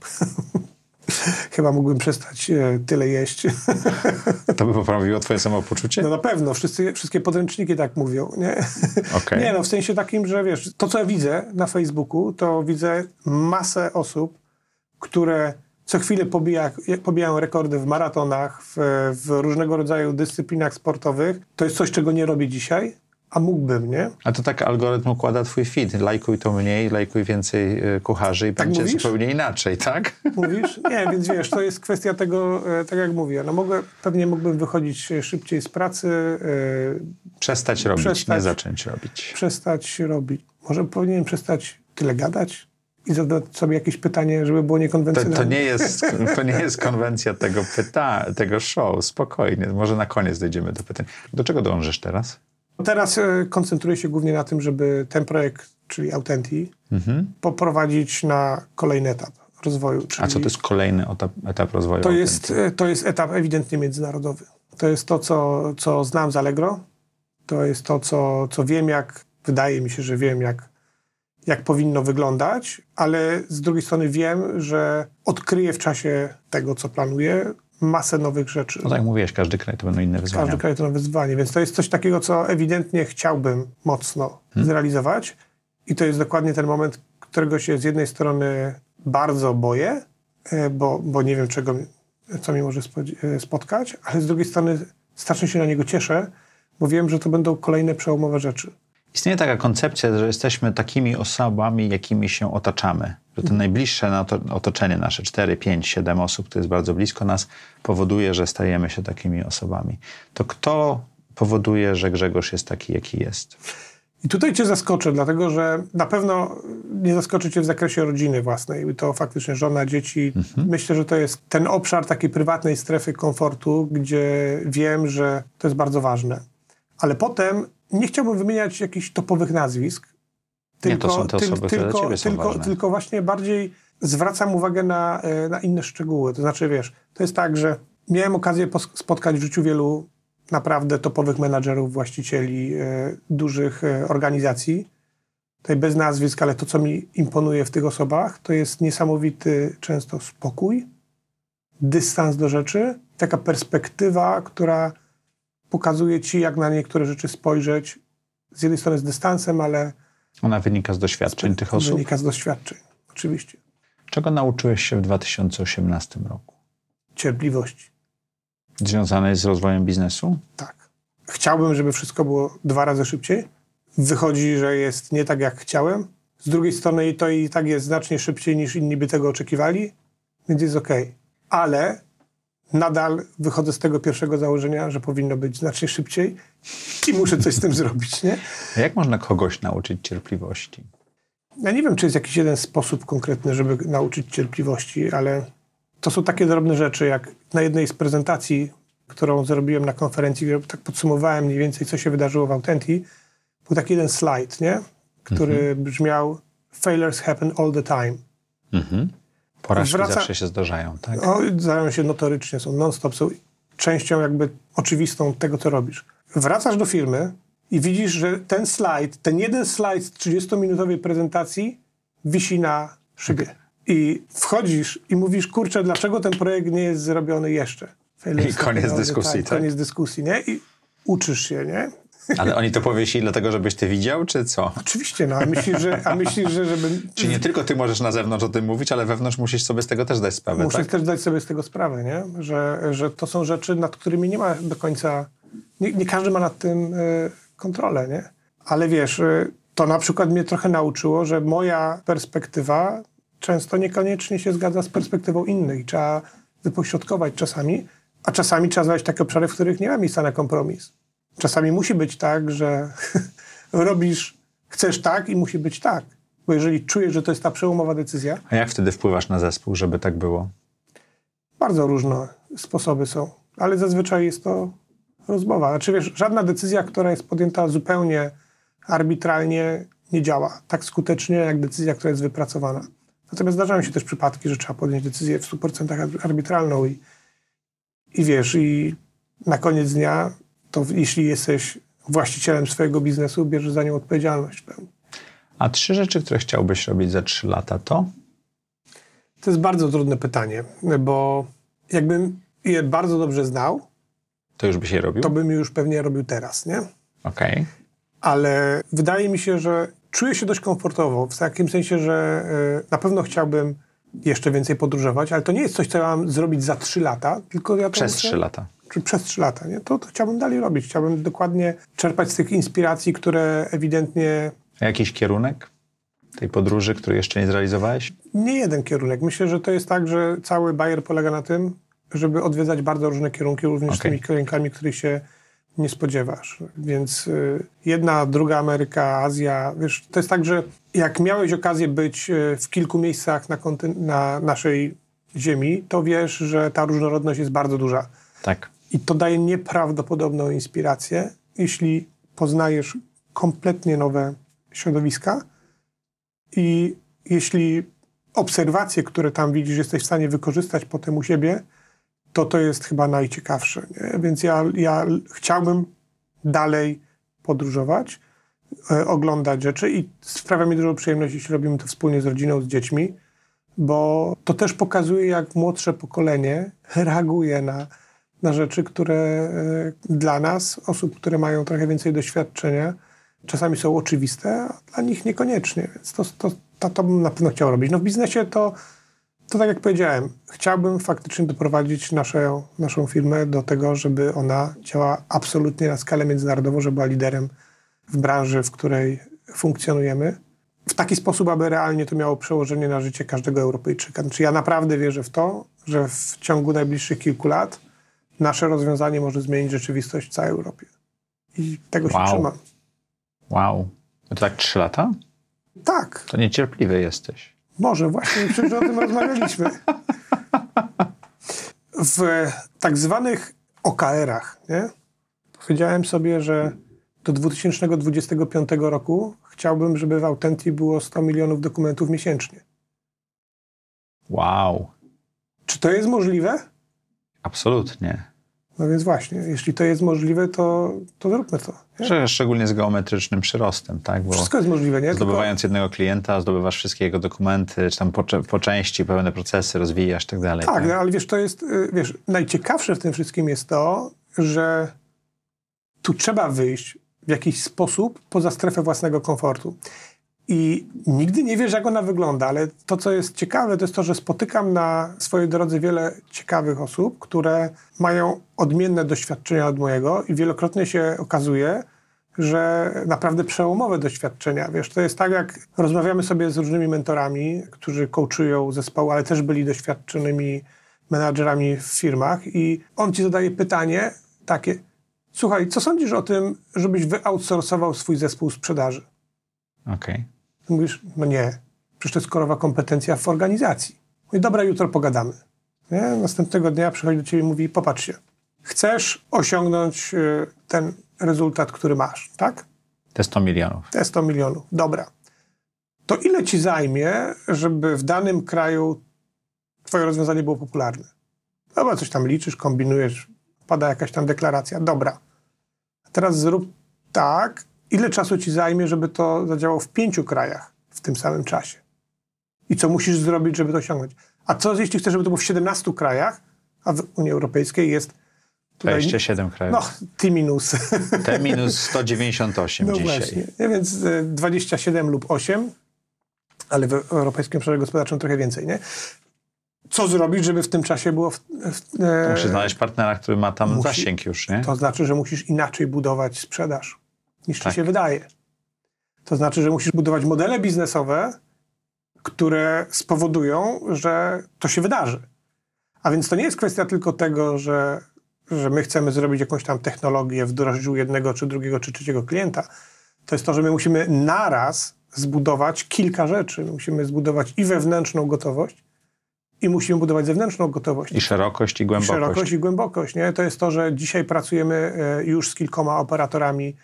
Chyba mógłbym przestać y, tyle jeść. To by poprawiło twoje samopoczucie? No na pewno, wszyscy, wszystkie podręczniki tak mówią, nie? Okej. Nie no, w sensie takim, że wiesz, to co ja widzę na Facebooku, to widzę masę osób, które co chwilę pobija, pobijają rekordy w maratonach, w, w różnego rodzaju dyscyplinach sportowych. To jest coś, czego nie robię dzisiaj, a mógłbym, nie? A to tak algorytm układa twój feed. Lajkuj to mniej, lajkuj więcej y, kucharzy i Tak będzie mówisz? zupełnie inaczej, tak? Mówisz? Nie, więc wiesz, to jest kwestia tego, e, tak jak mówię, no mogę, pewnie mógłbym wychodzić e, szybciej z pracy, Przestać robić, Przestać. nie zacząć robić. przestać robić. Może powinienem przestać tyle gadać i zadać sobie jakieś pytanie, żeby było To, niekonwencjonalne. to, nie jest, to nie jest konwencja tego pyta, tego show. Spokojnie. Może na koniec dojdziemy do pytań. Do czego dążysz teraz? Teraz e, koncentruję się głównie na tym, żeby ten projekt, czyli Autenti, Mhm. poprowadzić na kolejny etap rozwoju. A co to jest kolejny etap, etap rozwoju? to jest, e, to jest etap ewidentnie międzynarodowy. To jest to, co, co znam z Allegro. To jest to, co, co wiem, jak wydaje mi się, że wiem, jak, jak powinno wyglądać, ale z drugiej strony wiem, że odkryję w czasie tego, co planuję, masę nowych rzeczy. No tak jak mówiłeś, każdy kraj to będą inne wyzwania. Każdy kraj to nowe wyzwanie, więc to jest coś takiego, co ewidentnie chciałbym mocno zrealizować i to jest dokładnie ten moment, którego się z jednej strony bardzo boję, e, bo, bo nie wiem, czego, co mi może e, spotkać, ale z drugiej strony strasznie się na niego cieszę, bo wiem, że to będą kolejne przełomowe rzeczy. Istnieje taka koncepcja, że jesteśmy takimi osobami, jakimi się otaczamy. Że to najbliższe na to, otoczenie nasze, 4, 5, 7 osób, które jest bardzo blisko nas, powoduje, że stajemy się takimi osobami. To kto powoduje, że Grzegorz jest taki, jaki jest? I tutaj cię zaskoczę, dlatego że na pewno nie zaskoczy cię w zakresie rodziny własnej. To faktycznie żona, dzieci. Myślę, że to jest ten obszar takiej prywatnej strefy komfortu, gdzie wiem, że to jest bardzo ważne. Ale potem nie chciałbym wymieniać jakichś topowych nazwisk. Nie, to są te osoby, które dla tylko, ciebie są tylko, ważne. tylko właśnie bardziej zwracam uwagę na, e, na inne szczegóły. To znaczy, wiesz, to jest tak, że miałem okazję spotkać w życiu wielu naprawdę topowych menadżerów, właścicieli e, dużych e, organizacji. Tutaj bez nazwisk, ale to, co mi imponuje w tych osobach, to jest niesamowity często spokój, dystans do rzeczy, taka perspektywa, która pokazuje ci, jak na niektóre rzeczy spojrzeć. Z jednej strony z dystansem, ale Ona wynika z doświadczeń tych osób. wynika z doświadczeń. Oczywiście. Czego nauczyłeś się w 2018 roku? Cierpliwości. Związane z rozwojem biznesu? Tak. Chciałbym, żeby wszystko było dwa razy szybciej. Wychodzi, że jest nie tak, jak chciałem. Z drugiej strony to i tak jest znacznie szybciej niż inni by tego oczekiwali, więc jest ok. Ale nadal wychodzę z tego pierwszego założenia, że powinno być znacznie szybciej i muszę coś z tym zrobić, nie? A jak można kogoś nauczyć cierpliwości? Ja nie wiem, czy jest jakiś jeden sposób konkretny, żeby nauczyć cierpliwości, ale to są takie drobne rzeczy, jak na jednej z prezentacji, którą zrobiłem na konferencji, gdzie tak podsumowałem mniej więcej, co się wydarzyło w Authentic, był taki jeden slajd, nie? który mhm. brzmiał Failures happen all the time. Mhm. Porażki Wraca... zawsze się zdarzają, tak? O, zdarzają się notorycznie, są non-stop, są częścią jakby oczywistą tego, co robisz. Wracasz do firmy i widzisz, że ten slajd, ten jeden slajd z 30-minutowej prezentacji wisi na szybie. Tak. I wchodzisz i mówisz, kurczę, dlaczego ten projekt nie jest zrobiony jeszcze? I koniec dyskusji, tak? Koniec dyskusji, nie? I uczysz się, nie? Ale oni to powiesili dlatego, żebyś ty widział, czy co? Oczywiście, no, a myślisz, że, a myślisz, że żeby... Czy nie tylko ty możesz na zewnątrz o tym mówić, ale wewnątrz musisz sobie z tego też dać sprawę, Muszę tak? też dać sobie z tego sprawę, nie? Że, że to są rzeczy, nad którymi nie ma do końca... Nie, nie każdy ma nad tym y, kontrolę, nie? Ale wiesz, y, to na przykład mnie trochę nauczyło, że moja perspektywa często niekoniecznie się zgadza z perspektywą innych. Trzeba wypośrodkować czasami, a czasami trzeba znaleźć takie obszary, w których nie ma miejsca na kompromis. Czasami musi być tak, że robisz, chcesz tak i musi być tak. Bo jeżeli czujesz, że to jest ta przełomowa decyzja. A jak wtedy wpływasz na zespół, żeby tak było? Bardzo różne sposoby są, ale zazwyczaj jest to rozmowa. Znaczy wiesz, żadna decyzja, która jest podjęta zupełnie arbitralnie, nie działa tak skutecznie, jak decyzja, która jest wypracowana. Natomiast zdarzają się też przypadki, że trzeba podjąć decyzję w 100% arbitralną i, i wiesz, i na koniec dnia to jeśli jesteś właścicielem swojego biznesu, bierzesz za nią odpowiedzialność pełną. A trzy rzeczy, które chciałbyś robić za trzy lata, to? To jest bardzo trudne pytanie, bo jakbym je bardzo dobrze znał, to już byś je robił? To bym już pewnie robił teraz, nie? Okej. Okay. Ale wydaje mi się, że czuję się dość komfortowo, w takim sensie, że e, na pewno chciałbym jeszcze więcej podróżować, ale to nie jest coś, co ja mam zrobić za trzy lata, tylko ja Przez trzy lata czy przez trzy lata, nie? To, to chciałbym dalej robić. Chciałbym dokładnie czerpać z tych inspiracji, które ewidentnie... A jakiś kierunek tej podróży, który jeszcze nie zrealizowałeś? Nie jeden kierunek. Myślę, że to jest tak, że cały Bayer polega na tym, żeby odwiedzać bardzo różne kierunki, również okay. tymi kierunkami, których się nie spodziewasz. Więc y, jedna, druga Ameryka, Azja, wiesz, to jest tak, że jak miałeś okazję być y, w kilku miejscach na, na naszej ziemi, to wiesz, że ta różnorodność jest bardzo duża. Tak. I to daje nieprawdopodobną inspirację, jeśli poznajesz kompletnie nowe środowiska i jeśli obserwacje, które tam widzisz, jesteś w stanie wykorzystać potem u siebie, to to jest chyba najciekawsze. Nie? Więc ja, ja chciałbym dalej podróżować, e, oglądać rzeczy i sprawia mi dużo przyjemności, jeśli robimy to wspólnie z rodziną, z dziećmi, bo to też pokazuje, jak młodsze pokolenie reaguje na na rzeczy, które e, dla nas, osób, które mają trochę więcej doświadczenia, czasami są oczywiste, a dla nich niekoniecznie. Więc to, to, to, to bym na pewno chciał robić. No w biznesie to, to tak jak powiedziałem, chciałbym faktycznie doprowadzić naszą, naszą firmę do tego, żeby ona działała absolutnie na skalę międzynarodową, żeby była liderem w branży, w której funkcjonujemy. W taki sposób, aby realnie to miało przełożenie na życie każdego Europejczyka. Znaczy ja naprawdę wierzę w to, że w ciągu najbliższych kilku lat nasze rozwiązanie może zmienić rzeczywistość w całej Europie. I tego wow. się trzymam. Wow. No to tak trzy lata? Tak. To niecierpliwy jesteś. Może, właśnie przecież o tym rozmawialiśmy. W tak zwanych OKR-ach, nie? Powiedziałem sobie, że do 2025 roku chciałbym, żeby w Autentii było 100 milionów dokumentów miesięcznie. Wow. Czy to jest możliwe? Absolutnie. No więc właśnie, jeśli to jest możliwe, to, to zróbmy to. Nie? Szczególnie z geometrycznym przyrostem, tak? Bo Wszystko jest możliwe, nie? Zdobywając Tylko... jednego klienta, zdobywasz wszystkie jego dokumenty, czy tam po, po części pewne procesy rozwijasz tak dalej. Tak, tak? No, ale wiesz, to jest, y, wiesz, najciekawsze w tym wszystkim jest to, że tu trzeba wyjść w jakiś sposób poza strefę własnego komfortu. I nigdy nie wiesz, jak ona wygląda, ale to, co jest ciekawe, to jest to, że spotykam na swojej drodze wiele ciekawych osób, które mają odmienne doświadczenia od mojego i wielokrotnie się okazuje, że naprawdę przełomowe doświadczenia. Wiesz, to jest tak, jak rozmawiamy sobie z różnymi mentorami, którzy coachują zespoły, ale też byli doświadczonymi menadżerami w firmach i on ci zadaje pytanie takie, słuchaj, co sądzisz o tym, żebyś wyoutsourcował swój zespół sprzedaży? Okej. Okay. Mówisz, no nie, przecież to jest korowa kompetencja w organizacji. Mówi, dobra, jutro pogadamy. Nie? Następnego dnia przychodzi do ciebie i mówi, popatrz się, chcesz osiągnąć y, ten rezultat, który masz, tak? Te 100 milionów. Te 100 milionów, dobra. To ile ci zajmie, żeby w danym kraju twoje rozwiązanie było popularne? Dobra, coś tam liczysz, kombinujesz, pada jakaś tam deklaracja, dobra. A teraz zrób tak, ile czasu ci zajmie, żeby to zadziałało w pięciu krajach w tym samym czasie? I co musisz zrobić, żeby to osiągnąć? A co jeśli chcesz, żeby to było w 17 krajach, a w Unii Europejskiej jest Tutaj, 27 krajów. No, T minus. T minus 198 no dzisiaj. Właśnie. Nie, więc 27 e, lub 8, ale w Europejskim Obszarze Gospodarczym trochę więcej, nie? Co zrobić, żeby w tym czasie było... W, w, e... Musisz znaleźć partnera, który ma tam musi, zasięg już, nie? To znaczy, że musisz inaczej budować sprzedaż, niż tak. ci się wydaje. To znaczy, że musisz budować modele biznesowe, które spowodują, że to się wydarzy. A więc to nie jest kwestia tylko tego, że że my chcemy zrobić jakąś tam technologię, wdrożyć u jednego, czy drugiego, czy trzeciego klienta, to jest to, że my musimy naraz zbudować kilka rzeczy. My musimy zbudować i wewnętrzną gotowość, i musimy budować zewnętrzną gotowość. I szerokość, i głębokość. I szerokość, i głębokość. Nie? To jest to, że dzisiaj pracujemy e, już z kilkoma operatorami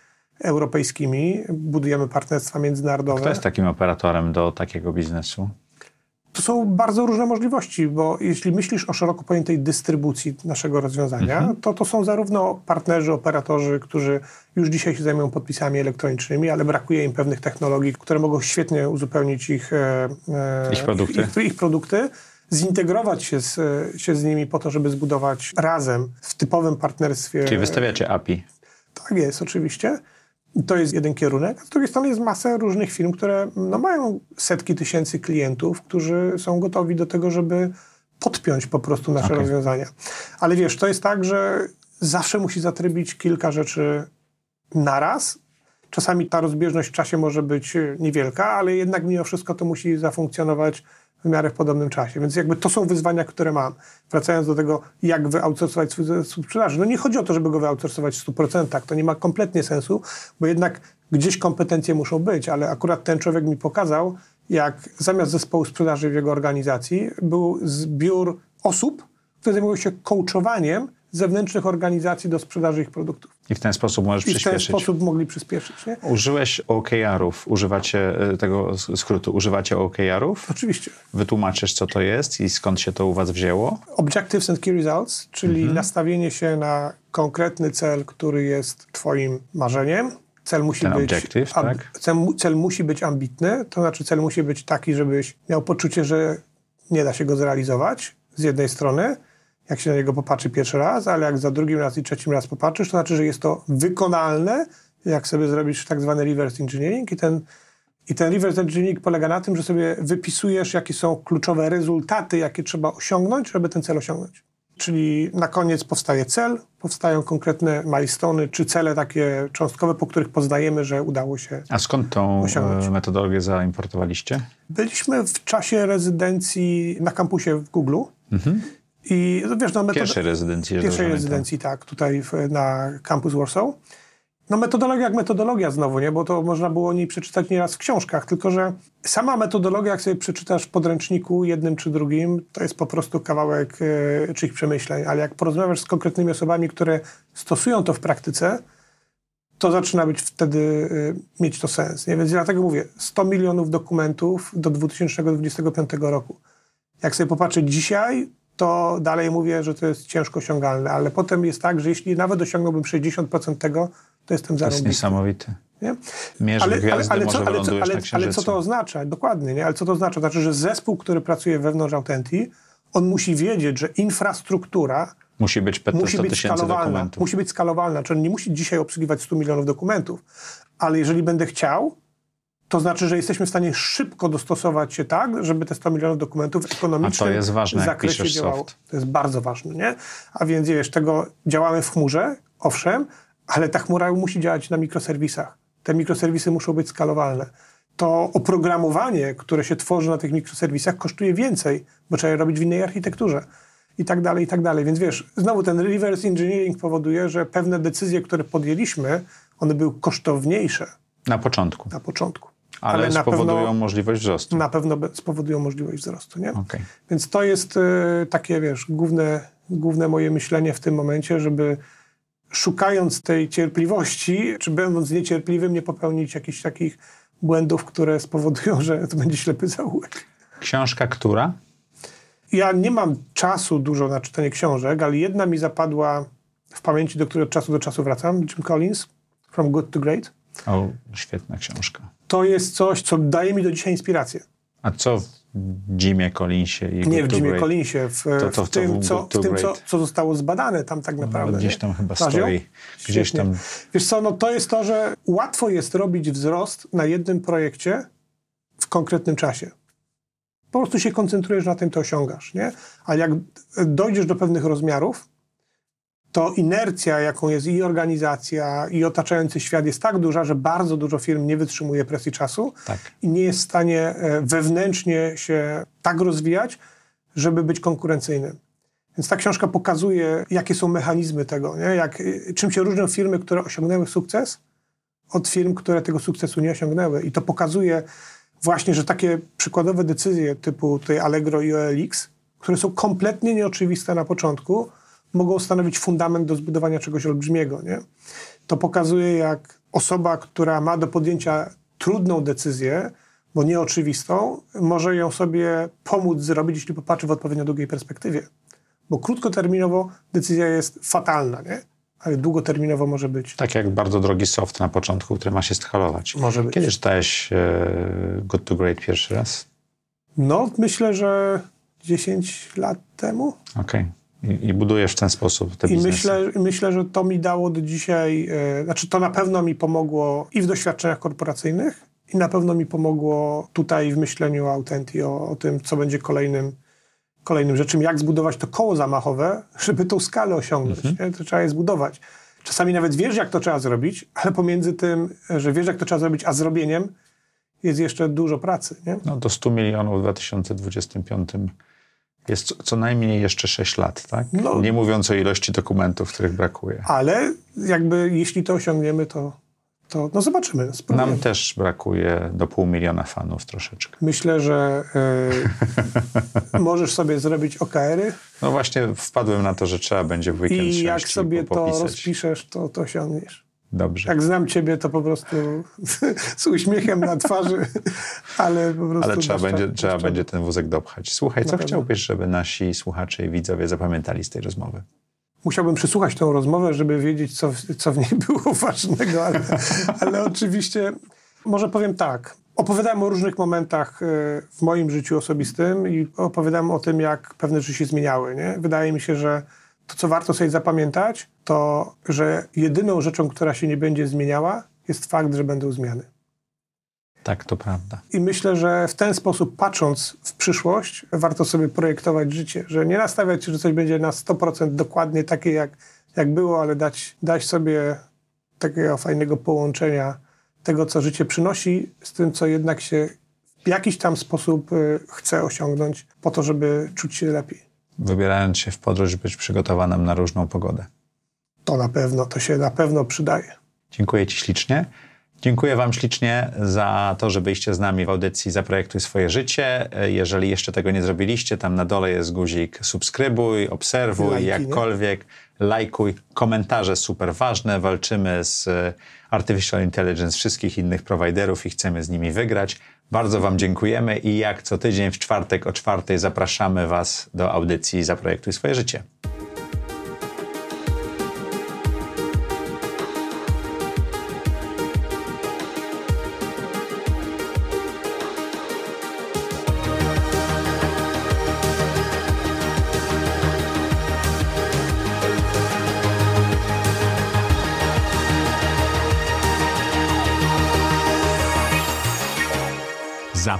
europejskimi, budujemy partnerstwa międzynarodowe. Kto jest takim operatorem do takiego biznesu? To są bardzo różne możliwości, bo jeśli myślisz o szeroko pojętej dystrybucji naszego rozwiązania, mhm. to to są zarówno partnerzy, operatorzy, którzy już dzisiaj się zajmują podpisami elektronicznymi, ale brakuje im pewnych technologii, które mogą świetnie uzupełnić ich, e, e ich produkty. Ich, ich produkty zintegrować się z, się z nimi po to, żeby zbudować razem w typowym partnerstwie. Czyli wystawiacie API. Tak jest, oczywiście. To jest jeden kierunek. Z drugiej strony jest masa różnych firm, które no, mają setki tysięcy klientów, którzy są gotowi do tego, żeby podpiąć po prostu nasze okay. rozwiązania. Ale wiesz, to jest tak, że zawsze musi zatrybić kilka rzeczy naraz. Czasami ta rozbieżność w czasie może być niewielka, ale jednak mimo wszystko to musi zafunkcjonować w miarę w podobnym czasie. Więc jakby to są wyzwania, które mam. Wracając do tego, jak wyoutsourcować swój zespół sprzedaży. No nie chodzi o to, żeby go wyoutsourcować w 100%. To nie ma kompletnie sensu, bo jednak gdzieś kompetencje muszą być, ale akurat ten człowiek mi pokazał, jak zamiast zespołu sprzedaży w jego organizacji był zbiór osób, które zajmują się coachowaniem zewnętrznych organizacji do sprzedaży ich produktów. I w ten sposób możesz I przyspieszyć. w ten sposób mogli przyspieszyć. Nie? Użyłeś OKR-ów, używacie e, tego skrótu, używacie OKR-ów? Oczywiście. Wytłumaczysz, co to jest i skąd się to u was wzięło? Objectives and Key Results, czyli mhm. nastawienie się na konkretny cel, który jest twoim marzeniem. Cel musi, Ten być, objective, tak? cel, cel musi być ambitny, to znaczy cel musi być taki, żebyś miał poczucie, że nie da się go zrealizować z jednej strony, jak się na niego popatrzy pierwszy raz, ale jak za drugim raz i trzecim raz popatrzysz, to znaczy, że jest to wykonalne, jak sobie zrobisz tak zwany reverse engineering i ten, i ten reverse engineering polega na tym, że sobie wypisujesz, jakie są kluczowe rezultaty, jakie trzeba osiągnąć, żeby ten cel osiągnąć. Czyli na koniec powstaje cel, powstają konkretne milestone, czy cele takie cząstkowe, po których poznajemy, że udało się A skąd tą osiągnąć. metodologię zaimportowaliście? Byliśmy w czasie rezydencji na kampusie w Google. Mhm. I no, wiesz, no, metod... Pierwszej rezydencji. Pierwszej rezydencji, tak, tutaj w, na campus Warsaw. No metodologia jak metodologia znowu, nie? Bo to można było o niej przeczytać nieraz w książkach, tylko że sama metodologia, jak sobie przeczytasz w podręczniku jednym czy drugim, to jest po prostu kawałek e, czyich przemyśleń, ale jak porozmawiasz z konkretnymi osobami, które stosują to w praktyce, to zaczyna być wtedy e, mieć to sens. Nie? Więc dlatego mówię, 100 milionów dokumentów do 2025 roku. Jak sobie popatrzeć dzisiaj, to dalej mówię, że to jest ciężko osiągalne, ale potem jest tak, że jeśli nawet osiągnąłbym 60% tego, to jestem zarobisty. To jest niesamowity. Nie? Mierz ale, gwiazdy, ale, ale, co, ale, ale, ale, co to oznacza? Dokładnie, nie? Ale co to oznacza? Znaczy, że zespół, który pracuje wewnątrz Authentii, on musi wiedzieć, że infrastruktura musi być, musi być skalowalna. Dokumentów. Musi być skalowalna, czyli nie musi dzisiaj obsługiwać 100 milionów dokumentów, ale jeżeli będę chciał, to znaczy, że jesteśmy w stanie szybko dostosować się tak, żeby te 100 milionów dokumentów ekonomicznych A to jest ważne, zakresie jak działało. Soft. To jest bardzo ważne, nie? A więc wiesz, tego działamy w chmurze, owszem, ale ta chmura musi działać na mikroserwisach. Te mikroserwisy muszą być skalowalne. To oprogramowanie, które się tworzy na tych mikroserwisach, kosztuje więcej, bo trzeba je robić w innej architekturze i tak dalej, i tak dalej. Więc wiesz, znowu ten reverse engineering powoduje, że pewne decyzje, które podjęliśmy, one były kosztowniejsze. Na początku. Na początku. Ale, Ale spowodują pewno, możliwość wzrostu. Na pewno spowodują możliwość wzrostu, nie? Okay. Więc to jest y, takie, wiesz, główne, główne moje myślenie w tym momencie, żeby szukając tej cierpliwości, czy będąc niecierpliwym, nie popełnić jakichś takich błędów, które spowodują, że to będzie ślepy zaułek. Książka która? Ja nie mam czasu dużo na czytanie książek, ale jedna mi zapadła w pamięci, do której od czasu do czasu wracam, Jim Collins, From Good to Great. O, świetna książka. To jest coś, co daje mi do dzisiaj inspirację. A co w Jimie Collinsie? I nie w Jimie? Collinsie, w, to, to, w tym, co, w tym co, co, zostało zbadane tam tak no, naprawdę. No, gdzieś tam nie? chyba stoi. Gdzieś tam... Wiesz co, no to jest to, że łatwo jest robić wzrost na jednym projekcie w konkretnym czasie. Po prostu się koncentrujesz na tym, to osiągasz, nie? Ale jak dojdziesz do pewnych rozmiarów, to inercja, jaką jest i organizacja, i otaczający świat jest tak duża, że bardzo dużo firm nie wytrzymuje presji czasu tak. i nie jest w stanie e, wewnętrznie się tak rozwijać, żeby być konkurencyjnym. Więc ta książka pokazuje, jakie są mechanizmy tego, nie? Jak, e, czym się różnią firmy, które osiągnęły sukces od firm, które tego sukcesu nie osiągnęły. I to pokazuje właśnie, że takie przykładowe decyzje typu tej Allegro i OLX, które są kompletnie nieoczywiste na początku, mogą stanowić fundament do zbudowania czegoś olbrzymiego. Nie? To pokazuje, jak osoba, która ma do podjęcia trudną decyzję, bo nieoczywistą, może ją sobie pomóc zrobić, jeśli popatrzy w odpowiednio długiej perspektywie. Bo krótkoterminowo decyzja jest fatalna, nie? ale długoterminowo może być. Tak jak bardzo drogi soft na początku, który ma się skalować. Może być. Kiedy czytałeś e, Good to Great pierwszy raz? No, myślę, że 10 lat temu. Okej. Okay. I, I, budujesz w ten sposób te I myślę, myślę, że to mi dało do dzisiaj, e, znaczy to na pewno mi pomogło i w doświadczeniach korporacyjnych, i na pewno mi pomogło tutaj w myśleniu o Autenti, o, o tym, co będzie kolejnym, kolejnym rzeczem, jak zbudować to koło zamachowe, żeby tą skalę osiągnąć. Mhm. To trzeba je zbudować. Czasami nawet wiesz, jak to trzeba zrobić, ale pomiędzy tym, że wiesz, jak to trzeba zrobić, a zrobieniem jest jeszcze dużo pracy. Nie? No do 100 milionów w 2025 jest co najmniej jeszcze 6 lat, tak? No, Nie mówiąc o ilości dokumentów, których brakuje. Ale jakby jeśli to osiągniemy, to, to no zobaczymy. Spróbujemy. Nam też brakuje do pół miliona fanów troszeczkę. Myślę, że y, możesz sobie zrobić OKR-y. No właśnie wpadłem na to, że trzeba będzie w weekend I jak sobie to rozpiszesz, to, to osiągniesz. Dobrze. Jak znam ciebie, to po prostu z uśmiechem na twarzy, ale po prostu... Ale trzeba, będzie, trzeba będzie ten wózek dopchać. Słuchaj, co chciałbyś, żeby nasi słuchacze i widzowie zapamiętali z tej rozmowy? Musiałbym przysłuchać tę rozmowę, żeby wiedzieć, co, co w niej było ważnego, ale, ale oczywiście może powiem tak. Opowiadałem o różnych momentach e, w moim życiu osobistym i opowiadałem o tym, jak pewne rzeczy się zmieniały. Nie? Wydaje mi się, że to, co warto sobie zapamiętać, to, że jedyną rzeczą, która się nie będzie zmieniała, jest fakt, że będą zmiany. Tak, to prawda. I myślę, że w ten sposób, patrząc w przyszłość, warto sobie projektować życie, że nie nastawiać się, że coś będzie na 100% dokładnie takie, jak, jak było, ale dać, dać sobie takiego fajnego połączenia tego, co życie przynosi, z tym, co jednak się w jakiś tam sposób y, chce osiągnąć, po to, żeby czuć się lepiej wybierając się w podróż, być przygotowanym na różną pogodę. To na pewno, to się na pewno przydaje. Dziękuję Ci ślicznie. Dziękuję Wam ślicznie za to, że byliście z nami w audycji Zaprojektuj swoje życie. Jeżeli jeszcze tego nie zrobiliście, tam na dole jest guzik subskrybuj, obserwuj, Lajki, jakkolwiek, nie? lajkuj. Komentarze super ważne. Walczymy z Artificial Intelligence wszystkich innych prowajderów i chcemy z nimi wygrać. Bardzo Wam dziękujemy i jak co tydzień w czwartek o czwartej zapraszamy Was do audycji Zaprojektuj swoje życie.